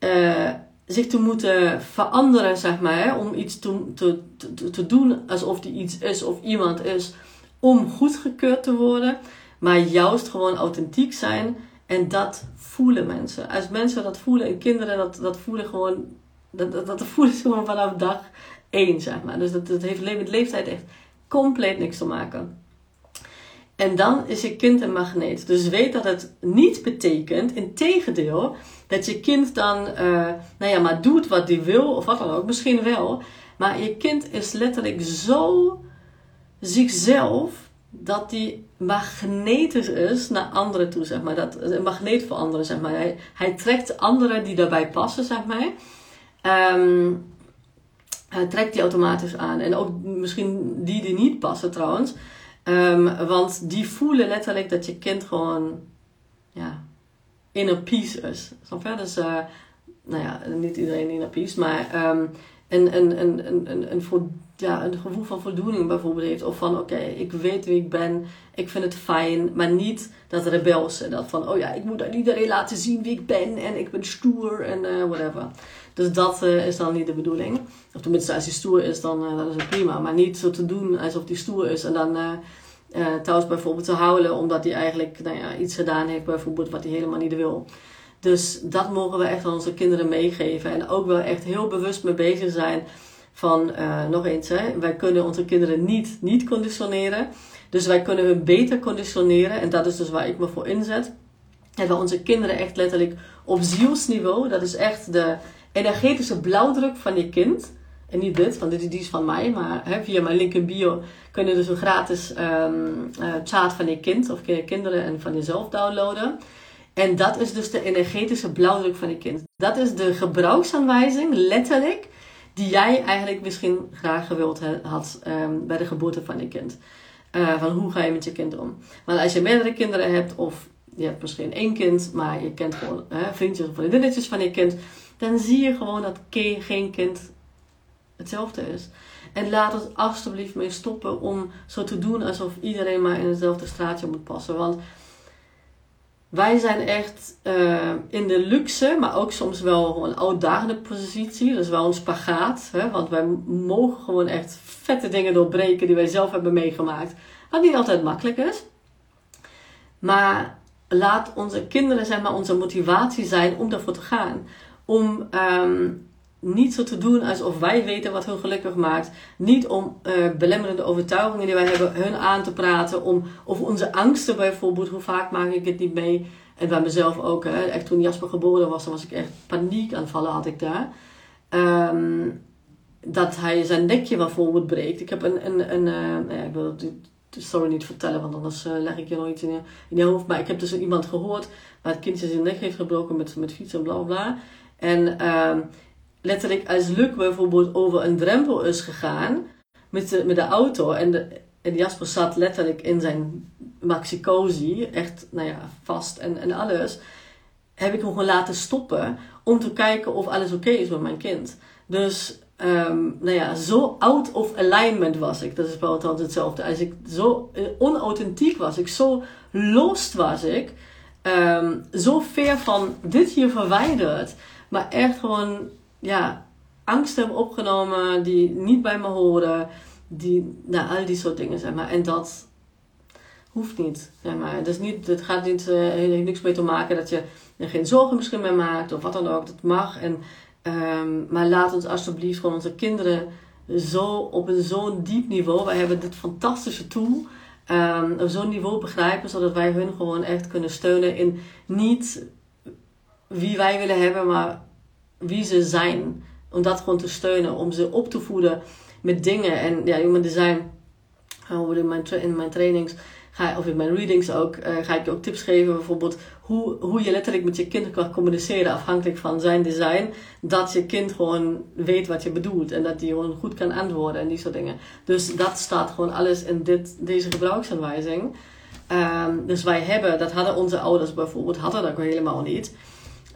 uh, zich te moeten veranderen, zeg maar. Hè? Om iets te, te, te, te doen alsof die iets is of iemand is, om goedgekeurd te worden. Maar juist gewoon authentiek zijn en dat voelen mensen. Als mensen dat voelen en kinderen dat, dat voelen gewoon, dat, dat, dat voelen ze gewoon vanaf dag één, zeg maar. Dus dat, heeft met leeftijd echt compleet niks te maken. En dan is je kind een magneet. Dus weet dat het niet betekent, in tegendeel, dat je kind dan, uh, nou ja, maar doet wat hij wil of wat dan ook. Misschien wel. Maar je kind is letterlijk zo zichzelf dat die magnetisch is naar anderen toe, zeg maar. Dat, een magneet voor anderen, zeg maar. Hij, hij trekt anderen die daarbij passen, zeg maar. Hij trekt die automatisch aan. En ook misschien die die niet passen, trouwens. Um, want die voelen letterlijk dat je kind gewoon, ja, inner peace is. Je? Dus, uh, nou ja, niet iedereen inner peace, maar um, een, een, een, een, een, ja, gevoel van voldoening bijvoorbeeld heeft. Of van oké, ik weet wie ik ben, ik vind het fijn. Maar niet dat rebelse. Dat van oh ja, ik moet iedereen laten zien wie ik ben en ik ben stoer en uh, whatever. Dus dat uh, is dan niet de bedoeling. Of tenminste, als hij stoer is, dan uh, dat is het prima. Maar niet zo te doen alsof hij stoer is en dan thuis bijvoorbeeld te houden omdat hij eigenlijk nou ja, iets gedaan heeft, bijvoorbeeld wat hij helemaal niet wil. Dus dat mogen we echt aan onze kinderen meegeven. En ook wel echt heel bewust mee bezig zijn van, uh, nog eens, hè, wij kunnen onze kinderen niet, niet conditioneren. Dus wij kunnen hun beter conditioneren. En dat is dus waar ik me voor inzet. En we onze kinderen echt letterlijk op zielsniveau, dat is echt de energetische blauwdruk van je kind. En niet dit, want dit is van mij, maar via mijn link in bio kun je dus een gratis um, van je kind of kinderen en van jezelf downloaden. En dat is dus de energetische blauwdruk van je kind. Dat is de gebruiksaanwijzing, letterlijk, die jij eigenlijk misschien graag gewild had um, bij de geboorte van je kind. Uh, van hoe ga je met je kind om? Want als je meerdere kinderen hebt, of je hebt misschien één kind, maar je kent gewoon vriendjes of vriendinnetjes van je kind, dan zie je gewoon dat geen kind hetzelfde is. En laat het alsjeblieft mee stoppen om zo te doen alsof iedereen maar in hetzelfde straatje moet passen. Want wij zijn echt uh, in de luxe, maar ook soms wel een uitdagende positie. Dat is wel een spagaat. Hè? Want wij mogen gewoon echt vette dingen doorbreken die wij zelf hebben meegemaakt. Wat niet altijd makkelijk is. Maar laat onze kinderen zeg maar, onze motivatie zijn om daarvoor te gaan. Om um, niet zo te doen alsof wij weten wat hun gelukkig maakt. Niet om uh, belemmerende overtuigingen die wij hebben hun aan te praten. Om, of onze angsten bijvoorbeeld. Hoe vaak maak ik het niet mee? En bij mezelf ook. Hè. Echt toen Jasper geboren was, dan was ik echt paniekaanvallen had ik daar. Um, dat hij zijn nekje bijvoorbeeld breekt. Ik heb een... een, een uh, ja, ik wil de story niet vertellen, want anders uh, leg ik je nooit in je, in je hoofd. Maar ik heb dus iemand gehoord waar het kindje zijn nek heeft gebroken met, met fietsen en bla bla. En uh, letterlijk als Luc bijvoorbeeld over een drempel is gegaan met de, met de auto en, de, en Jasper zat letterlijk in zijn maxi echt nou ja, vast en, en alles, heb ik hem gewoon laten stoppen om te kijken of alles oké is met mijn kind. Dus um, nou ja, zo out of alignment was ik. Dat is wel altijd hetzelfde. Als ik zo uh, onauthentiek was, ik zo lost was ik, um, zo ver van dit hier verwijderd, maar echt gewoon ja, angst hebben opgenomen die niet bij me horen. Die, nou, al die soort dingen, zeg maar. En dat hoeft niet, zeg maar. Dus niet, het gaat niet, heeft niks mee te maken dat je er geen zorgen misschien mee maakt of wat dan ook. Dat mag. En, um, maar laat ons alsjeblieft gewoon onze kinderen zo op een zo'n diep niveau. Wij hebben dit fantastische tool. Um, op zo'n niveau begrijpen, zodat wij hun gewoon echt kunnen steunen in niet wie wij willen hebben, maar wie ze zijn. Om dat gewoon te steunen. Om ze op te voeden met dingen. En ja, human design. In mijn, in mijn trainings ga, of in mijn readings ook, uh, ga ik je ook tips geven. Bijvoorbeeld hoe, hoe je letterlijk met je kind kan communiceren afhankelijk van zijn design. Dat je kind gewoon weet wat je bedoelt. En dat die gewoon goed kan antwoorden en die soort dingen. Dus dat staat gewoon alles in dit, deze gebruiksaanwijzing. Um, dus wij hebben, dat hadden onze ouders bijvoorbeeld, hadden dat helemaal niet.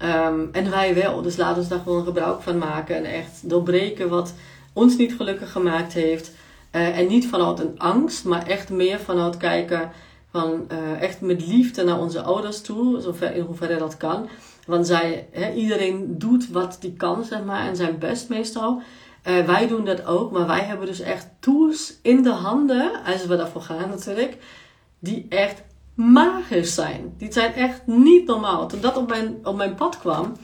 Um, en wij wel. Dus laten we daar gewoon gebruik van maken. En echt doorbreken wat ons niet gelukkig gemaakt heeft. Uh, en niet vanuit een angst, maar echt meer vanuit kijken van uh, echt met liefde naar onze ouders toe. Zover, in hoeverre dat kan. Want zij, iedereen doet wat die kan, zeg maar. En zijn best meestal. Uh, wij doen dat ook. Maar wij hebben dus echt tools in de handen. Als we daarvoor gaan natuurlijk. Die echt magisch zijn. Die zijn echt niet normaal. Toen dat op mijn, op mijn pad kwam.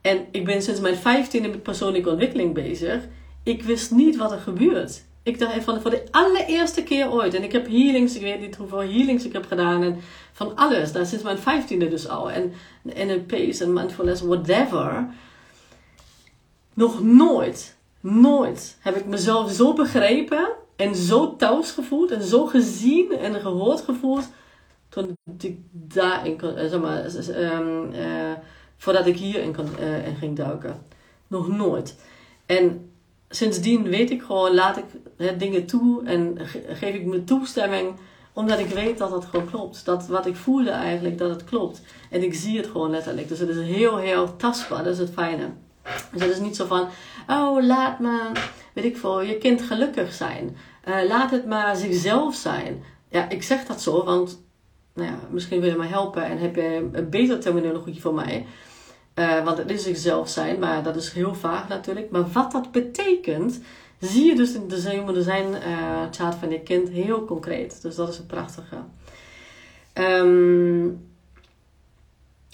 En ik ben sinds mijn vijftiende met persoonlijke ontwikkeling bezig. Ik wist niet wat er gebeurt. Ik dacht van voor de allereerste keer ooit. En ik heb healings, ik weet niet hoeveel healings ik heb gedaan. En van alles. Nou, sinds mijn vijftiende dus al. En NLP's en mindfulness, whatever. Nog nooit, nooit heb ik mezelf zo begrepen. En zo thuis gevoeld. En zo gezien en gehoord gevoeld toen ik daarin kon, eh, zeg maar, um, uh, voordat ik hierin kon, uh, in ging duiken. Nog nooit. En sindsdien weet ik gewoon, laat ik hè, dingen toe en geef ik me toestemming, omdat ik weet dat het gewoon klopt. Dat wat ik voelde eigenlijk, dat het klopt. En ik zie het gewoon letterlijk. Dus het is heel, heel tastbaar. Dat is het fijne. Dus het is niet zo van, oh, laat maar, weet ik veel, je kind gelukkig zijn. Laat het maar zichzelf zijn. Ja, ik zeg dat zo, want nou ja, misschien wil je mij helpen en heb je een betere terminologie voor mij. Uh, want het is zichzelf zijn, maar dat is heel vaag natuurlijk. Maar wat dat betekent, zie je dus in de Human Design uh, chart van je kind heel concreet. Dus dat is het prachtige. Um,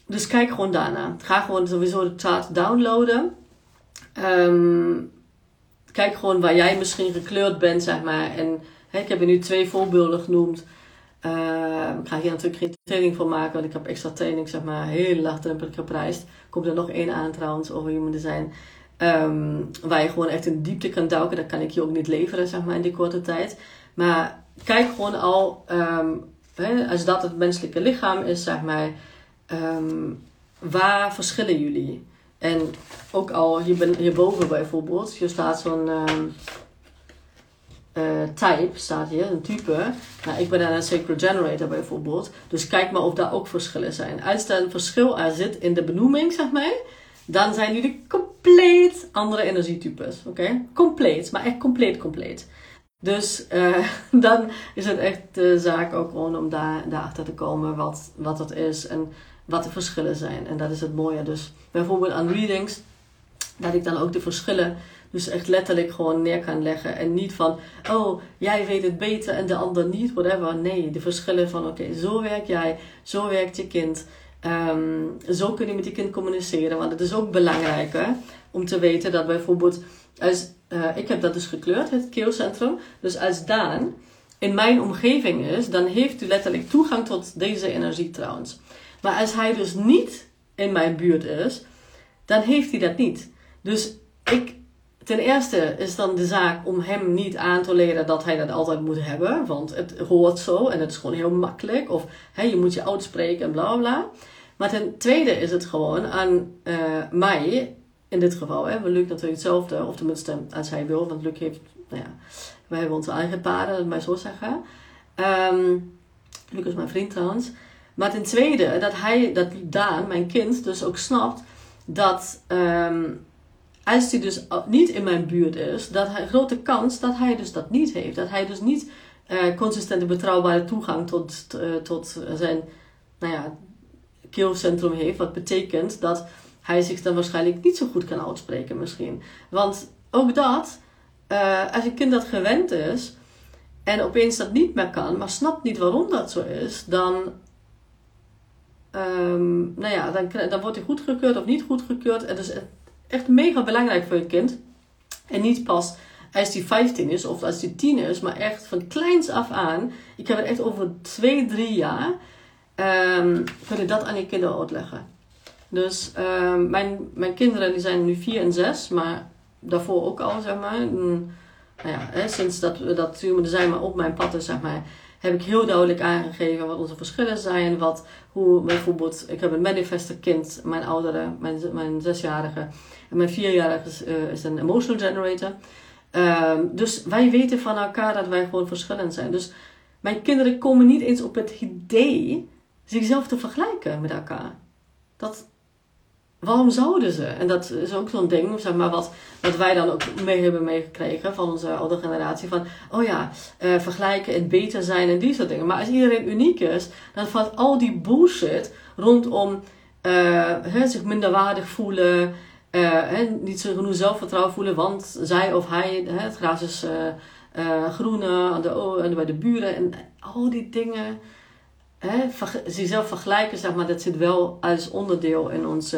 dus kijk gewoon daarna. Ga gewoon sowieso de chart downloaden. Um, kijk gewoon waar jij misschien gekleurd bent, zeg maar. En ik heb je nu twee voorbeelden genoemd. Ik ga hier natuurlijk geen training voor maken, want ik heb extra training, zeg maar, heel laagdrempelig geprijsd. Komt er nog één aan trouwens over human design. Um, waar je gewoon echt in diepte kan duiken. Dat kan ik je ook niet leveren, zeg maar, in die korte tijd. Maar kijk gewoon al, hè, als dat het menselijke lichaam is, zeg maar, waar verschillen jullie? En ook al ben, hierboven bijvoorbeeld, hier staat zo'n uh, type staat hier, een type. Nou, ik ben dan een sacred generator bijvoorbeeld. Dus kijk maar of daar ook verschillen zijn. Als er een verschil aan zit in de benoeming, zeg maar, dan zijn jullie compleet andere energietypes. Oké? Compleet, maar echt compleet, compleet. Dus uh, dan is het echt de zaak ook gewoon om daar, daarachter te komen wat, wat het is en wat de verschillen zijn. En dat is het mooie. Dus bijvoorbeeld aan readings, dat ik dan ook de verschillen dus echt letterlijk gewoon neer kan leggen. En niet van, oh, jij weet het beter en de ander niet, whatever. Nee, de verschillen van, oké, zo werk jij, zo werkt je kind. Um, zo kun je met je kind communiceren. Want het is ook belangrijk om te weten dat bijvoorbeeld, als, uh, ik heb dat dus gekleurd, het keelcentrum. Dus als Daan in mijn omgeving is, dan heeft u letterlijk toegang tot deze energie trouwens. Maar als hij dus niet in mijn buurt is, dan heeft hij dat niet. Dus ik, ten eerste is dan de zaak om hem niet aan te leren dat hij dat altijd moet hebben. Want het hoort zo en het is gewoon heel makkelijk. Of hè, je moet je uitspreken en bla bla. Maar ten tweede is het gewoon aan uh, mij, in dit geval, hè, Luc natuurlijk hetzelfde. Of tenminste, als hij wil. Want Luc heeft, nou ja, wij hebben onze eigen paden, dat mij zo zeggen. Um, Luc is mijn vriend trouwens. Maar ten tweede, dat hij, dat Daan, mijn kind, dus ook snapt dat um, als hij dus niet in mijn buurt is, dat hij grote kans dat hij dus dat niet heeft. Dat hij dus niet uh, consistente betrouwbare toegang tot, uh, tot zijn nou ja, keelcentrum heeft. Wat betekent dat hij zich dan waarschijnlijk niet zo goed kan uitspreken misschien. Want ook dat, uh, als een kind dat gewend is en opeens dat niet meer kan, maar snapt niet waarom dat zo is, dan um, nou ja, dan, dan wordt hij goedgekeurd of niet goedgekeurd. En is echt mega belangrijk voor je kind. En niet pas als hij 15 is of als hij 10 is, maar echt van kleins af aan. Ik heb het echt over 2, 3 jaar. Um, kun je dat aan je kinderen uitleggen. Dus um, mijn, mijn kinderen die zijn nu 4 en 6, maar daarvoor ook al, zeg maar. Mm, nou ja, hè, sinds dat, dat er zijn maar op mijn pad is, zeg maar heb ik heel duidelijk aangegeven wat onze verschillen zijn. Wat, hoe bijvoorbeeld, ik heb een manifester kind, mijn oudere, mijn, mijn zesjarige. En mijn vierjarige is, uh, is een emotional generator. Uh, dus wij weten van elkaar dat wij gewoon verschillend zijn. Dus mijn kinderen komen niet eens op het idee zichzelf te vergelijken met elkaar. Dat, waarom zouden ze? En dat is ook zo'n ding, zeg maar, wat, wat wij dan ook mee hebben meegekregen van onze oude generatie. Van, oh ja, uh, vergelijken en beter zijn en die soort dingen. Maar als iedereen uniek is, dan valt al die bullshit rondom uh, zich minderwaardig voelen. Uh, niet zo genoeg zelfvertrouwen voelen, want zij of hij, het gras is groener aan de, bij de buren en al die dingen. Hè, zichzelf vergelijken, zeg maar, dat zit wel als onderdeel in ons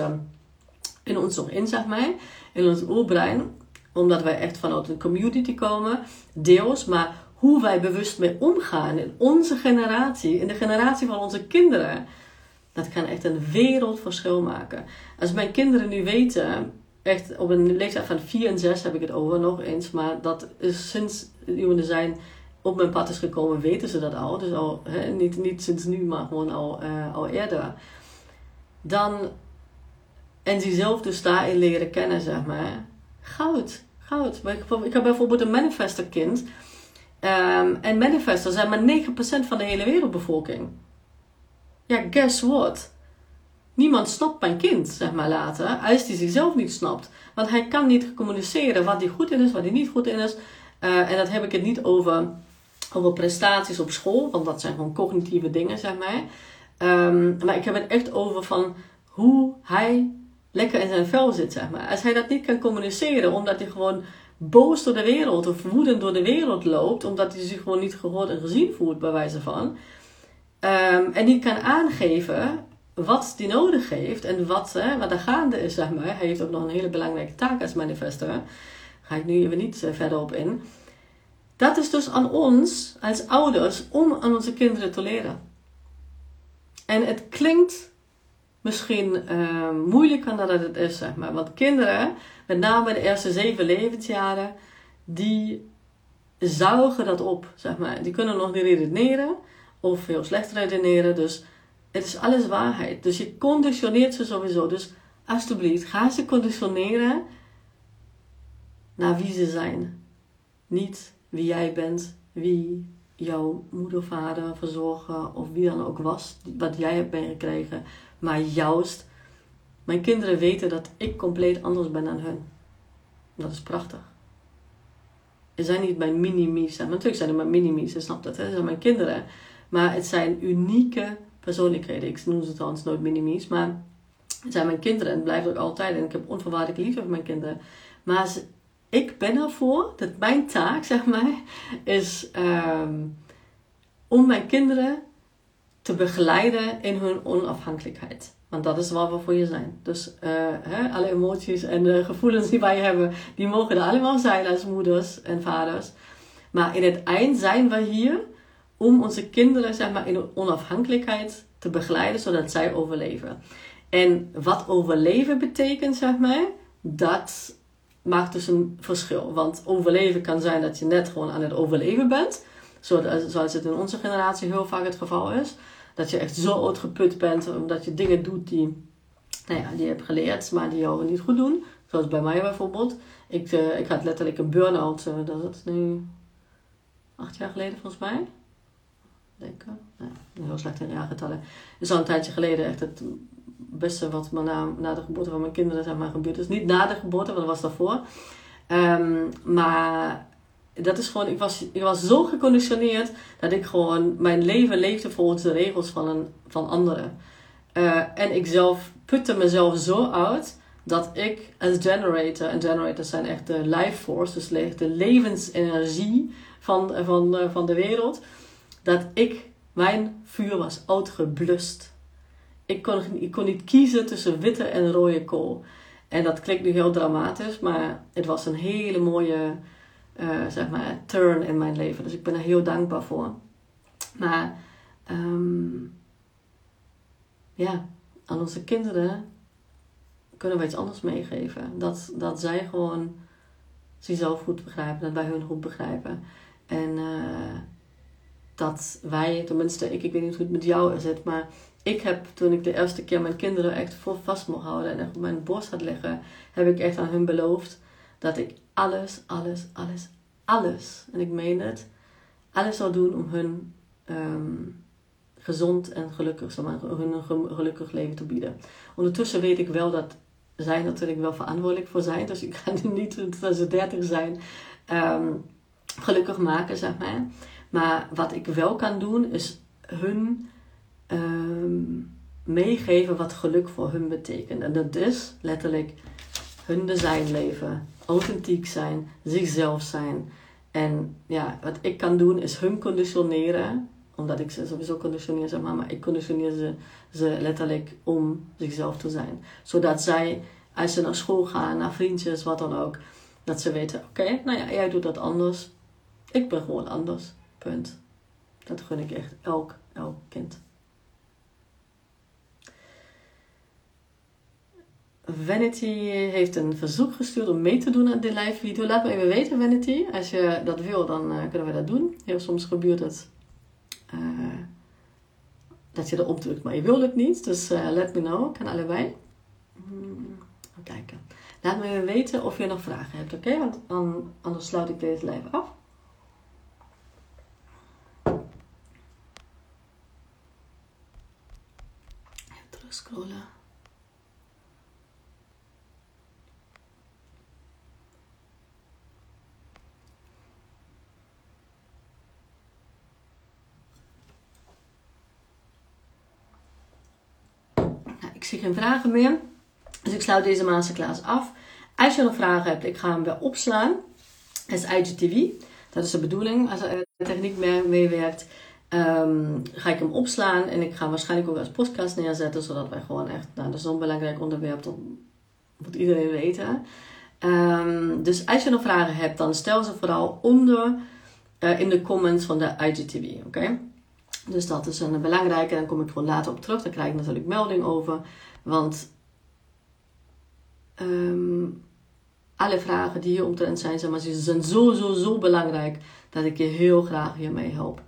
in ons nog in, zeg maar, in ons oerbrein, omdat wij echt vanuit een community komen, deels, maar hoe wij bewust mee omgaan in onze generatie, in de generatie van onze kinderen, dat kan echt een wereldverschil maken. Als mijn kinderen nu weten, echt op een leeftijd van 4 en 6 heb ik het over nog eens, maar dat is sinds jullie zijn op mijn pad is gekomen, weten ze dat al. Dus al, hè, niet, niet sinds nu, maar gewoon al, uh, al eerder. Dan en zichzelf dus daarin leren kennen, zeg maar. Goud, goud. Ik heb bijvoorbeeld een manifesterkind. Um, en manifestors zijn maar 9% van de hele wereldbevolking. Ja, guess what? Niemand snapt mijn kind, zeg maar later, als hij zichzelf niet snapt. Want hij kan niet communiceren wat hij goed in is, wat hij niet goed in is. Uh, en dat heb ik het niet over, over prestaties op school, want dat zijn gewoon cognitieve dingen, zeg maar. Um, maar ik heb het echt over van hoe hij lekker in zijn vel zit, zeg maar. Als hij dat niet kan communiceren, omdat hij gewoon boos door de wereld of woedend door de wereld loopt, omdat hij zich gewoon niet gehoord en gezien voelt, bij wijze van, um, en niet kan aangeven wat hij nodig heeft en wat, hè, wat er gaande is, zeg maar. Hij heeft ook nog een hele belangrijke taak als manifester. Daar ga ik nu even niet uh, verder op in. Dat is dus aan ons als ouders om aan onze kinderen te leren. En het klinkt misschien uh, moeilijker dan dat het is, zeg maar. Want kinderen, met name de eerste zeven levensjaren, die zuigen dat op, zeg maar. Die kunnen nog niet redeneren of heel slecht redeneren. Dus het is alles waarheid. Dus je conditioneert ze sowieso. Dus alsjeblieft, ga ze conditioneren naar wie ze zijn. Niet wie jij bent, wie jouw moeder, vader, verzorger of wie dan ook was, wat jij hebt meegekregen maar juist Mijn kinderen weten dat ik compleet anders ben dan hun. Dat is prachtig. Er zijn niet mijn mini-mies. Natuurlijk zijn er mijn mini-mies, je snapt dat. Hè? Zijn mijn kinderen. Maar het zijn unieke persoonlijkheden. Ik noem ze trouwens nooit mini-mies. Maar het zijn mijn kinderen en het blijft ook altijd. En ik heb onvoorwaardelijk liefde voor mijn kinderen. Maar ik ben ervoor, dat mijn taak, zeg maar, is ehm, om mijn kinderen te begeleiden in hun onafhankelijkheid. Want dat is waar we voor je zijn. Dus uh, hè, alle emoties en de gevoelens die wij hebben, die mogen er allemaal zijn als moeders en vaders. Maar in het eind zijn we hier om onze kinderen zeg maar, in onafhankelijkheid te begeleiden, zodat zij overleven. En wat overleven betekent, zeg maar, dat maakt dus een verschil. Want overleven kan zijn dat je net gewoon aan het overleven bent. Zoals het in onze generatie heel vaak het geval is. Dat je echt zo uitgeput bent omdat je dingen doet die, nou ja, die je hebt geleerd, maar die jou niet goed doen. Zoals bij mij bijvoorbeeld. Ik, uh, ik had letterlijk een burn-out, dat is nu acht jaar geleden volgens mij. Denk ik. Nee, heel slecht in jaargetallen. Is al een tijdje geleden echt het beste wat me na, na de geboorte van mijn kinderen zeg maar, gebeurd is. Niet na de geboorte, want dat was daarvoor. Um, maar dat is gewoon, ik was, ik was zo geconditioneerd dat ik gewoon mijn leven leefde volgens de regels van, een, van anderen. Uh, en ik zelf putte mezelf zo uit dat ik als generator, en generators zijn echt de life force, dus de levensenergie van, van, van de wereld, dat ik, mijn vuur was uitgeblust. Ik kon, ik kon niet kiezen tussen witte en rode kool. En dat klinkt nu heel dramatisch, maar het was een hele mooie uh, zeg maar, turn in mijn leven. Dus ik ben er heel dankbaar voor. Maar um, ja, aan onze kinderen kunnen we iets anders meegeven. Dat, dat zij gewoon zichzelf goed begrijpen, dat wij hun goed begrijpen. En uh, dat wij, tenminste, ik, ik weet niet hoe het met jou zit, maar ik heb toen ik de eerste keer mijn kinderen echt vol vast mocht houden en echt op mijn borst had liggen, heb ik echt aan hun beloofd dat ik alles, alles, alles, alles, en ik meen het, alles zal doen om hun um, gezond en gelukkig, zeg maar, hun een gelukkig leven te bieden. Ondertussen weet ik wel dat zij natuurlijk wel verantwoordelijk voor zijn. Dus ik ga niet als ze dertig zijn um, gelukkig maken, zeg maar. Maar wat ik wel kan doen, is hun um, meegeven wat geluk voor hun betekent. En dat is letterlijk hun design leven, authentiek zijn, zichzelf zijn. En ja, wat ik kan doen is hun conditioneren, omdat ik ze sowieso conditioneer, zeg maar, maar ik conditioneer ze, ze letterlijk om zichzelf te zijn. Zodat zij, als ze naar school gaan, naar vriendjes, wat dan ook, dat ze weten, oké, nou ja, jij doet dat anders. Ik ben gewoon anders. Punt. Dat gun ik echt elk, elk kind. Vanity heeft een verzoek gestuurd om mee te doen aan de live video. Laat me even weten, Vanity. Als je dat wil, dan uh, kunnen we dat doen. Heel soms gebeurt het uh, dat je erop drukt, maar je wil het niet. Dus uh, let me know. Kan allebei. Hmm, kijken. Laat me even weten of je nog vragen hebt, oké? Want anders sluit ik deze live af. Even terug scrollen. Ik zie geen vragen meer. Dus ik sluit deze masterclass af. Als je nog vragen hebt, ik ga hem weer opslaan. Is IGTV. Dat is de bedoeling. Als er de techniek meewerkt, um, ga ik hem opslaan. En ik ga waarschijnlijk ook als podcast neerzetten. Zodat wij gewoon echt, nou dat is zo'n belangrijk onderwerp. Dat moet iedereen weten. Um, dus als je nog vragen hebt, dan stel ze vooral onder uh, in de comments van de IGTV. Oké? Dus dat is een belangrijke. Daar kom ik gewoon later op terug. Daar krijg ik natuurlijk melding over. Want um, alle vragen die hier omtrent zijn, zeg maar, ze zijn zo, zo, zo belangrijk dat ik je heel graag hiermee help.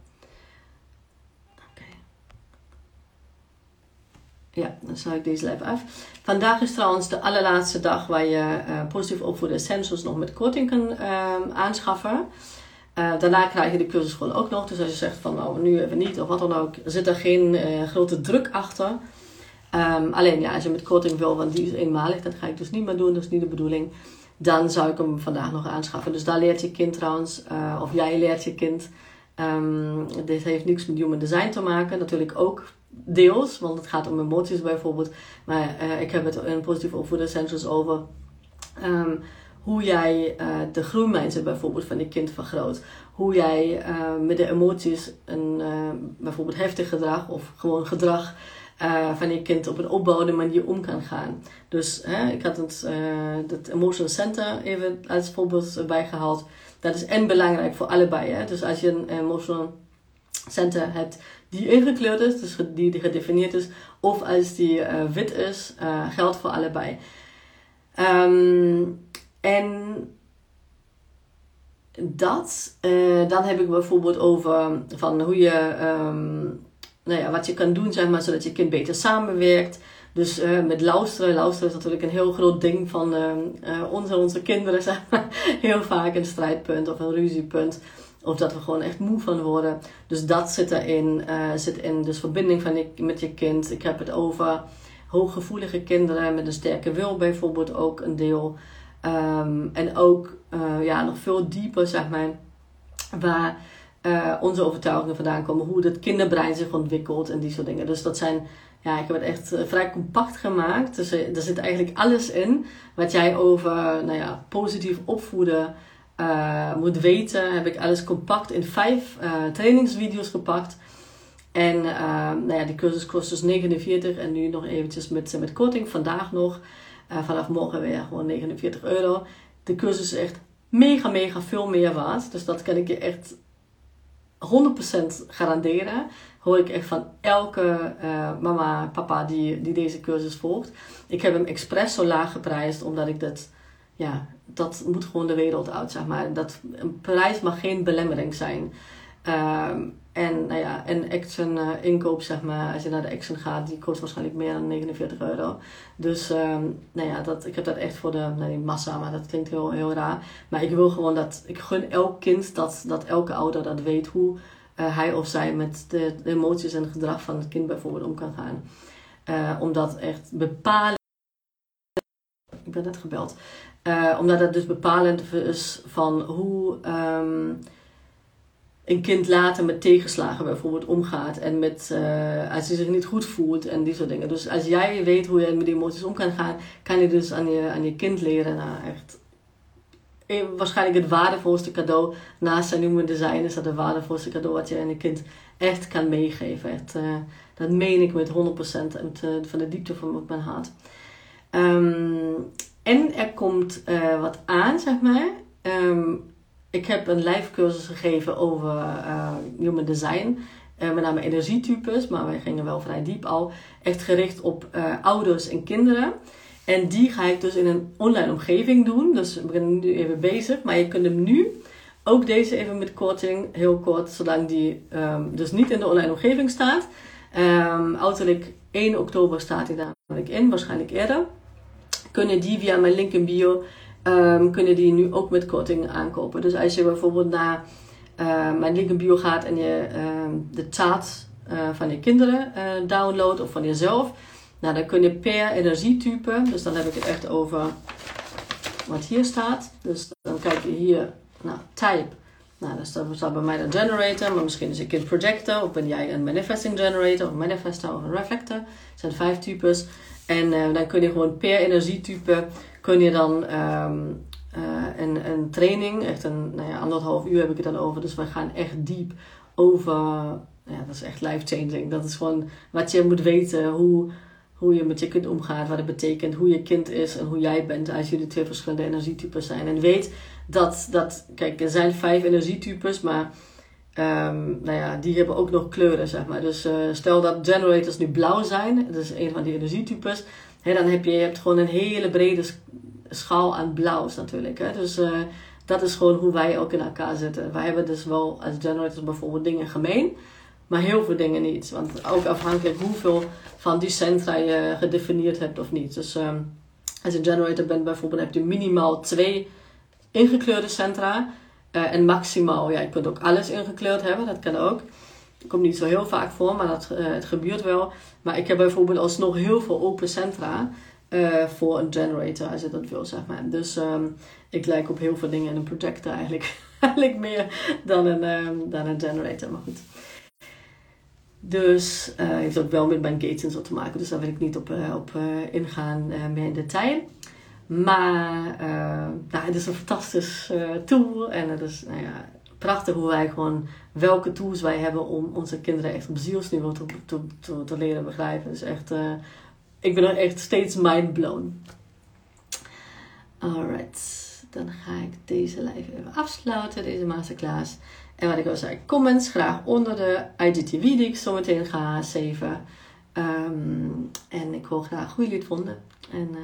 Ja, dan sluit ik deze live af. Vandaag is trouwens de allerlaatste dag waar je uh, positief opvoeden essentials nog met korting kan uh, aanschaffen. Uh, daarna krijg je de cursus gewoon ook nog. Dus als je zegt van nou nu even niet of wat dan ook, zit er geen uh, grote druk achter. Ehm, alleen ja, als je met korting wil, want die is eenmalig, dat ga ik dus niet meer doen, dat is niet de bedoeling. Dan zou ik hem vandaag nog aanschaffen. Dus daar leert je kind trouwens, uh, of jij leert je kind. Um, dit heeft niks met human design te maken, natuurlijk ook deels, want het gaat om emoties bijvoorbeeld. Maar uh, ik heb het in positieve opvoeden essentials over um, hoe jij uh, de groeimindset bijvoorbeeld van je kind vergroot. Hoe jij met de emoties een bijvoorbeeld heftig gedrag of gewoon gedrag uh, van je kind op een opbouwende manier om kan gaan. Dus hè, ik had het, uh, het Emotional Center even als voorbeeld bijgehaald. Dat is en belangrijk voor allebei. Hè? Dus als je een Emotional Center hebt die ingekleurd is, dus die, gedefinieerd is, of als die uh, wit is, geldt voor allebei. Um, en dat, dan heb ik bijvoorbeeld over van hoe je um, nou ja, wat je kan doen, zeg maar, zodat je kind beter samenwerkt. Dus uh, met luisteren. Luisteren is natuurlijk een heel groot ding van uh, onze, onze kinderen, maar. Heel vaak een strijdpunt of een ruziepunt. Of dat we gewoon echt moe van worden. Dus dat zit erin. Uh, zit in dus verbinding van je, met je kind. Ik heb het over hooggevoelige kinderen met een sterke wil bijvoorbeeld ook een deel. Um, en ook ja, nog veel dieper, zeg maar. Waar uh, onze overtuigingen vandaan komen, hoe het kinderbrein zich ontwikkelt en die soort dingen. Dus dat zijn, ja, ik heb het echt eh, vrij compact gemaakt. Dus er, zit eigenlijk alles in wat jij over, nou ja, positief opvoeden moet weten. Heb ik alles compact in vijf trainingsvideo's gepakt. En nou ja, die cursus kost dus 49 en nu nog eventjes met, met korting vandaag nog. vanaf morgen weer gewoon 49 euro. De cursus is echt mega, mega veel meer waard. Dus dat kan ik je echt 100% garanderen. Hoor ik echt van elke uh, mama, papa die, die deze cursus volgt. Ik heb hem expres zo laag geprijsd, omdat ik dat, ja, dat moet gewoon de wereld uit, zeg maar. Dat, een prijs mag geen belemmering zijn. Uh, en nou ja, een Action uh, inkoop, zeg maar, als je naar de Action gaat, die kost waarschijnlijk meer dan 49 euro. Dus um, nou ja, dat, ik heb dat echt voor de nee, massa, maar dat klinkt heel, heel raar. Maar ik wil gewoon dat, ik gun elk kind dat, dat elke ouder dat weet hoe uh, hij of zij met de, emoties en het gedrag van het kind bijvoorbeeld om kan gaan. Uh, omdat echt bepalend. Ik ben net gebeld. omdat het dus bepalend is van hoe. Um, een kind later met tegenslagen bijvoorbeeld omgaat. En met, uh, als hij zich niet goed voelt en die soort dingen. Dus als jij weet hoe je met die emoties om kan gaan, kan je dus aan je, aan je kind leren. Nou, echt. Eh, waarschijnlijk het waardevolste cadeau naast zijn human design is dat het waardevolste cadeau wat je aan je kind echt kan meegeven. Echt, uh, dat meen ik met 100% met, uh, van de diepte van mijn hart. Um, en er komt wat aan, zeg maar. Um, ik heb een live cursus gegeven over uh, human design. Uh, met name energietypes, maar wij gingen wel vrij diep al. Echt gericht op uh, ouders en kinderen. En die ga ik dus in een online omgeving doen. Dus we zijn nu even bezig. Maar je kunt hem nu, ook deze even met korting, heel kort, zolang die um, dus niet in de online omgeving staat. Um, uiterlijk 1 oktober staat hij daar in, waarschijnlijk eerder. Kunnen die via mijn link in bio um, kunnen die nu ook met korting aankopen. Dus als je bijvoorbeeld naar uh, mijn bio gaat en je um, de taart uh, van je kinderen uh, downloadt of van jezelf, nou, dan kun je per energietype, dus dan heb ik het echt over wat hier staat. Dus dan kijk je hier, nou, type. Nou, dat staat, bij mij de generator, maar misschien is je kind projector, of ben jij een manifesting generator, of een manifestor of een reflector. Zijn vijf types. En uh, dan kun je gewoon per energietype kun je dan um, uh, een, een training, echt een nou ja, anderhalf uur heb ik het dan over. Dus we gaan echt diep over, ja, dat is echt life changing. Dat is gewoon wat je moet weten, hoe, hoe je met je kind omgaat, wat het betekent, hoe je kind is en hoe jij bent als jullie twee verschillende energietypes zijn. En weet dat, dat kijk, er zijn vijf energietypes, maar um, nou ja, die hebben ook nog kleuren, zeg maar. Dus uh, stel dat generators nu blauw zijn, dat is een van die energietypes, hè, dan heb je, hebt gewoon een hele brede schaal aan blauws natuurlijk. Hè. Dus uh, dat is gewoon hoe wij ook in elkaar zitten. Wij hebben dus wel als generators bijvoorbeeld dingen gemeen, maar heel veel dingen niet. Want ook afhankelijk hoeveel van die centra je gedefinieerd hebt of niet. Dus um, als je generator bent bijvoorbeeld, heb je minimaal twee ingekleurde centra. Uh, en maximaal, ja, je kunt ook alles ingekleurd hebben, dat kan ook. Komt niet zo heel vaak voor, maar dat, eh, het gebeurt wel. Maar ik heb bijvoorbeeld alsnog heel veel open centra uh, voor een generator, als je dat wil, zeg maar. Dus um, ik lijk op heel veel dingen in een projector eigenlijk, eigenlijk meer dan een, um, dan een generator, maar goed. Dus uh, heeft ook wel met mijn gates en zo te maken, dus daar wil ik niet op, op ingaan meer in detail. Maar nou, het is een fantastisch tool en het is nou ja, prachtig hoe wij gewoon welke tools wij hebben om onze kinderen echt op zielsniveau te, te, te, leren begrijpen. Dus echt, uh, ik ben er echt steeds mind blown. Alright, dan ga ik deze live even afsluiten, deze masterclass. En wat ik al zei, comments graag onder de IGTV die ik zo meteen ga zeven. Um, en ik hoor graag hoe jullie het vonden. En uh,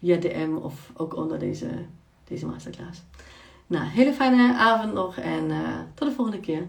via DM of ook onder deze, deze masterclass. Nou, hele fijne avond nog en uh, tot de volgende keer.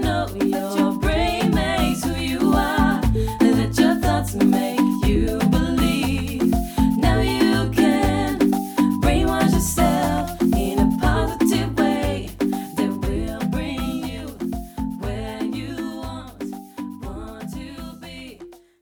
your brain makes who you are. That your thoughts make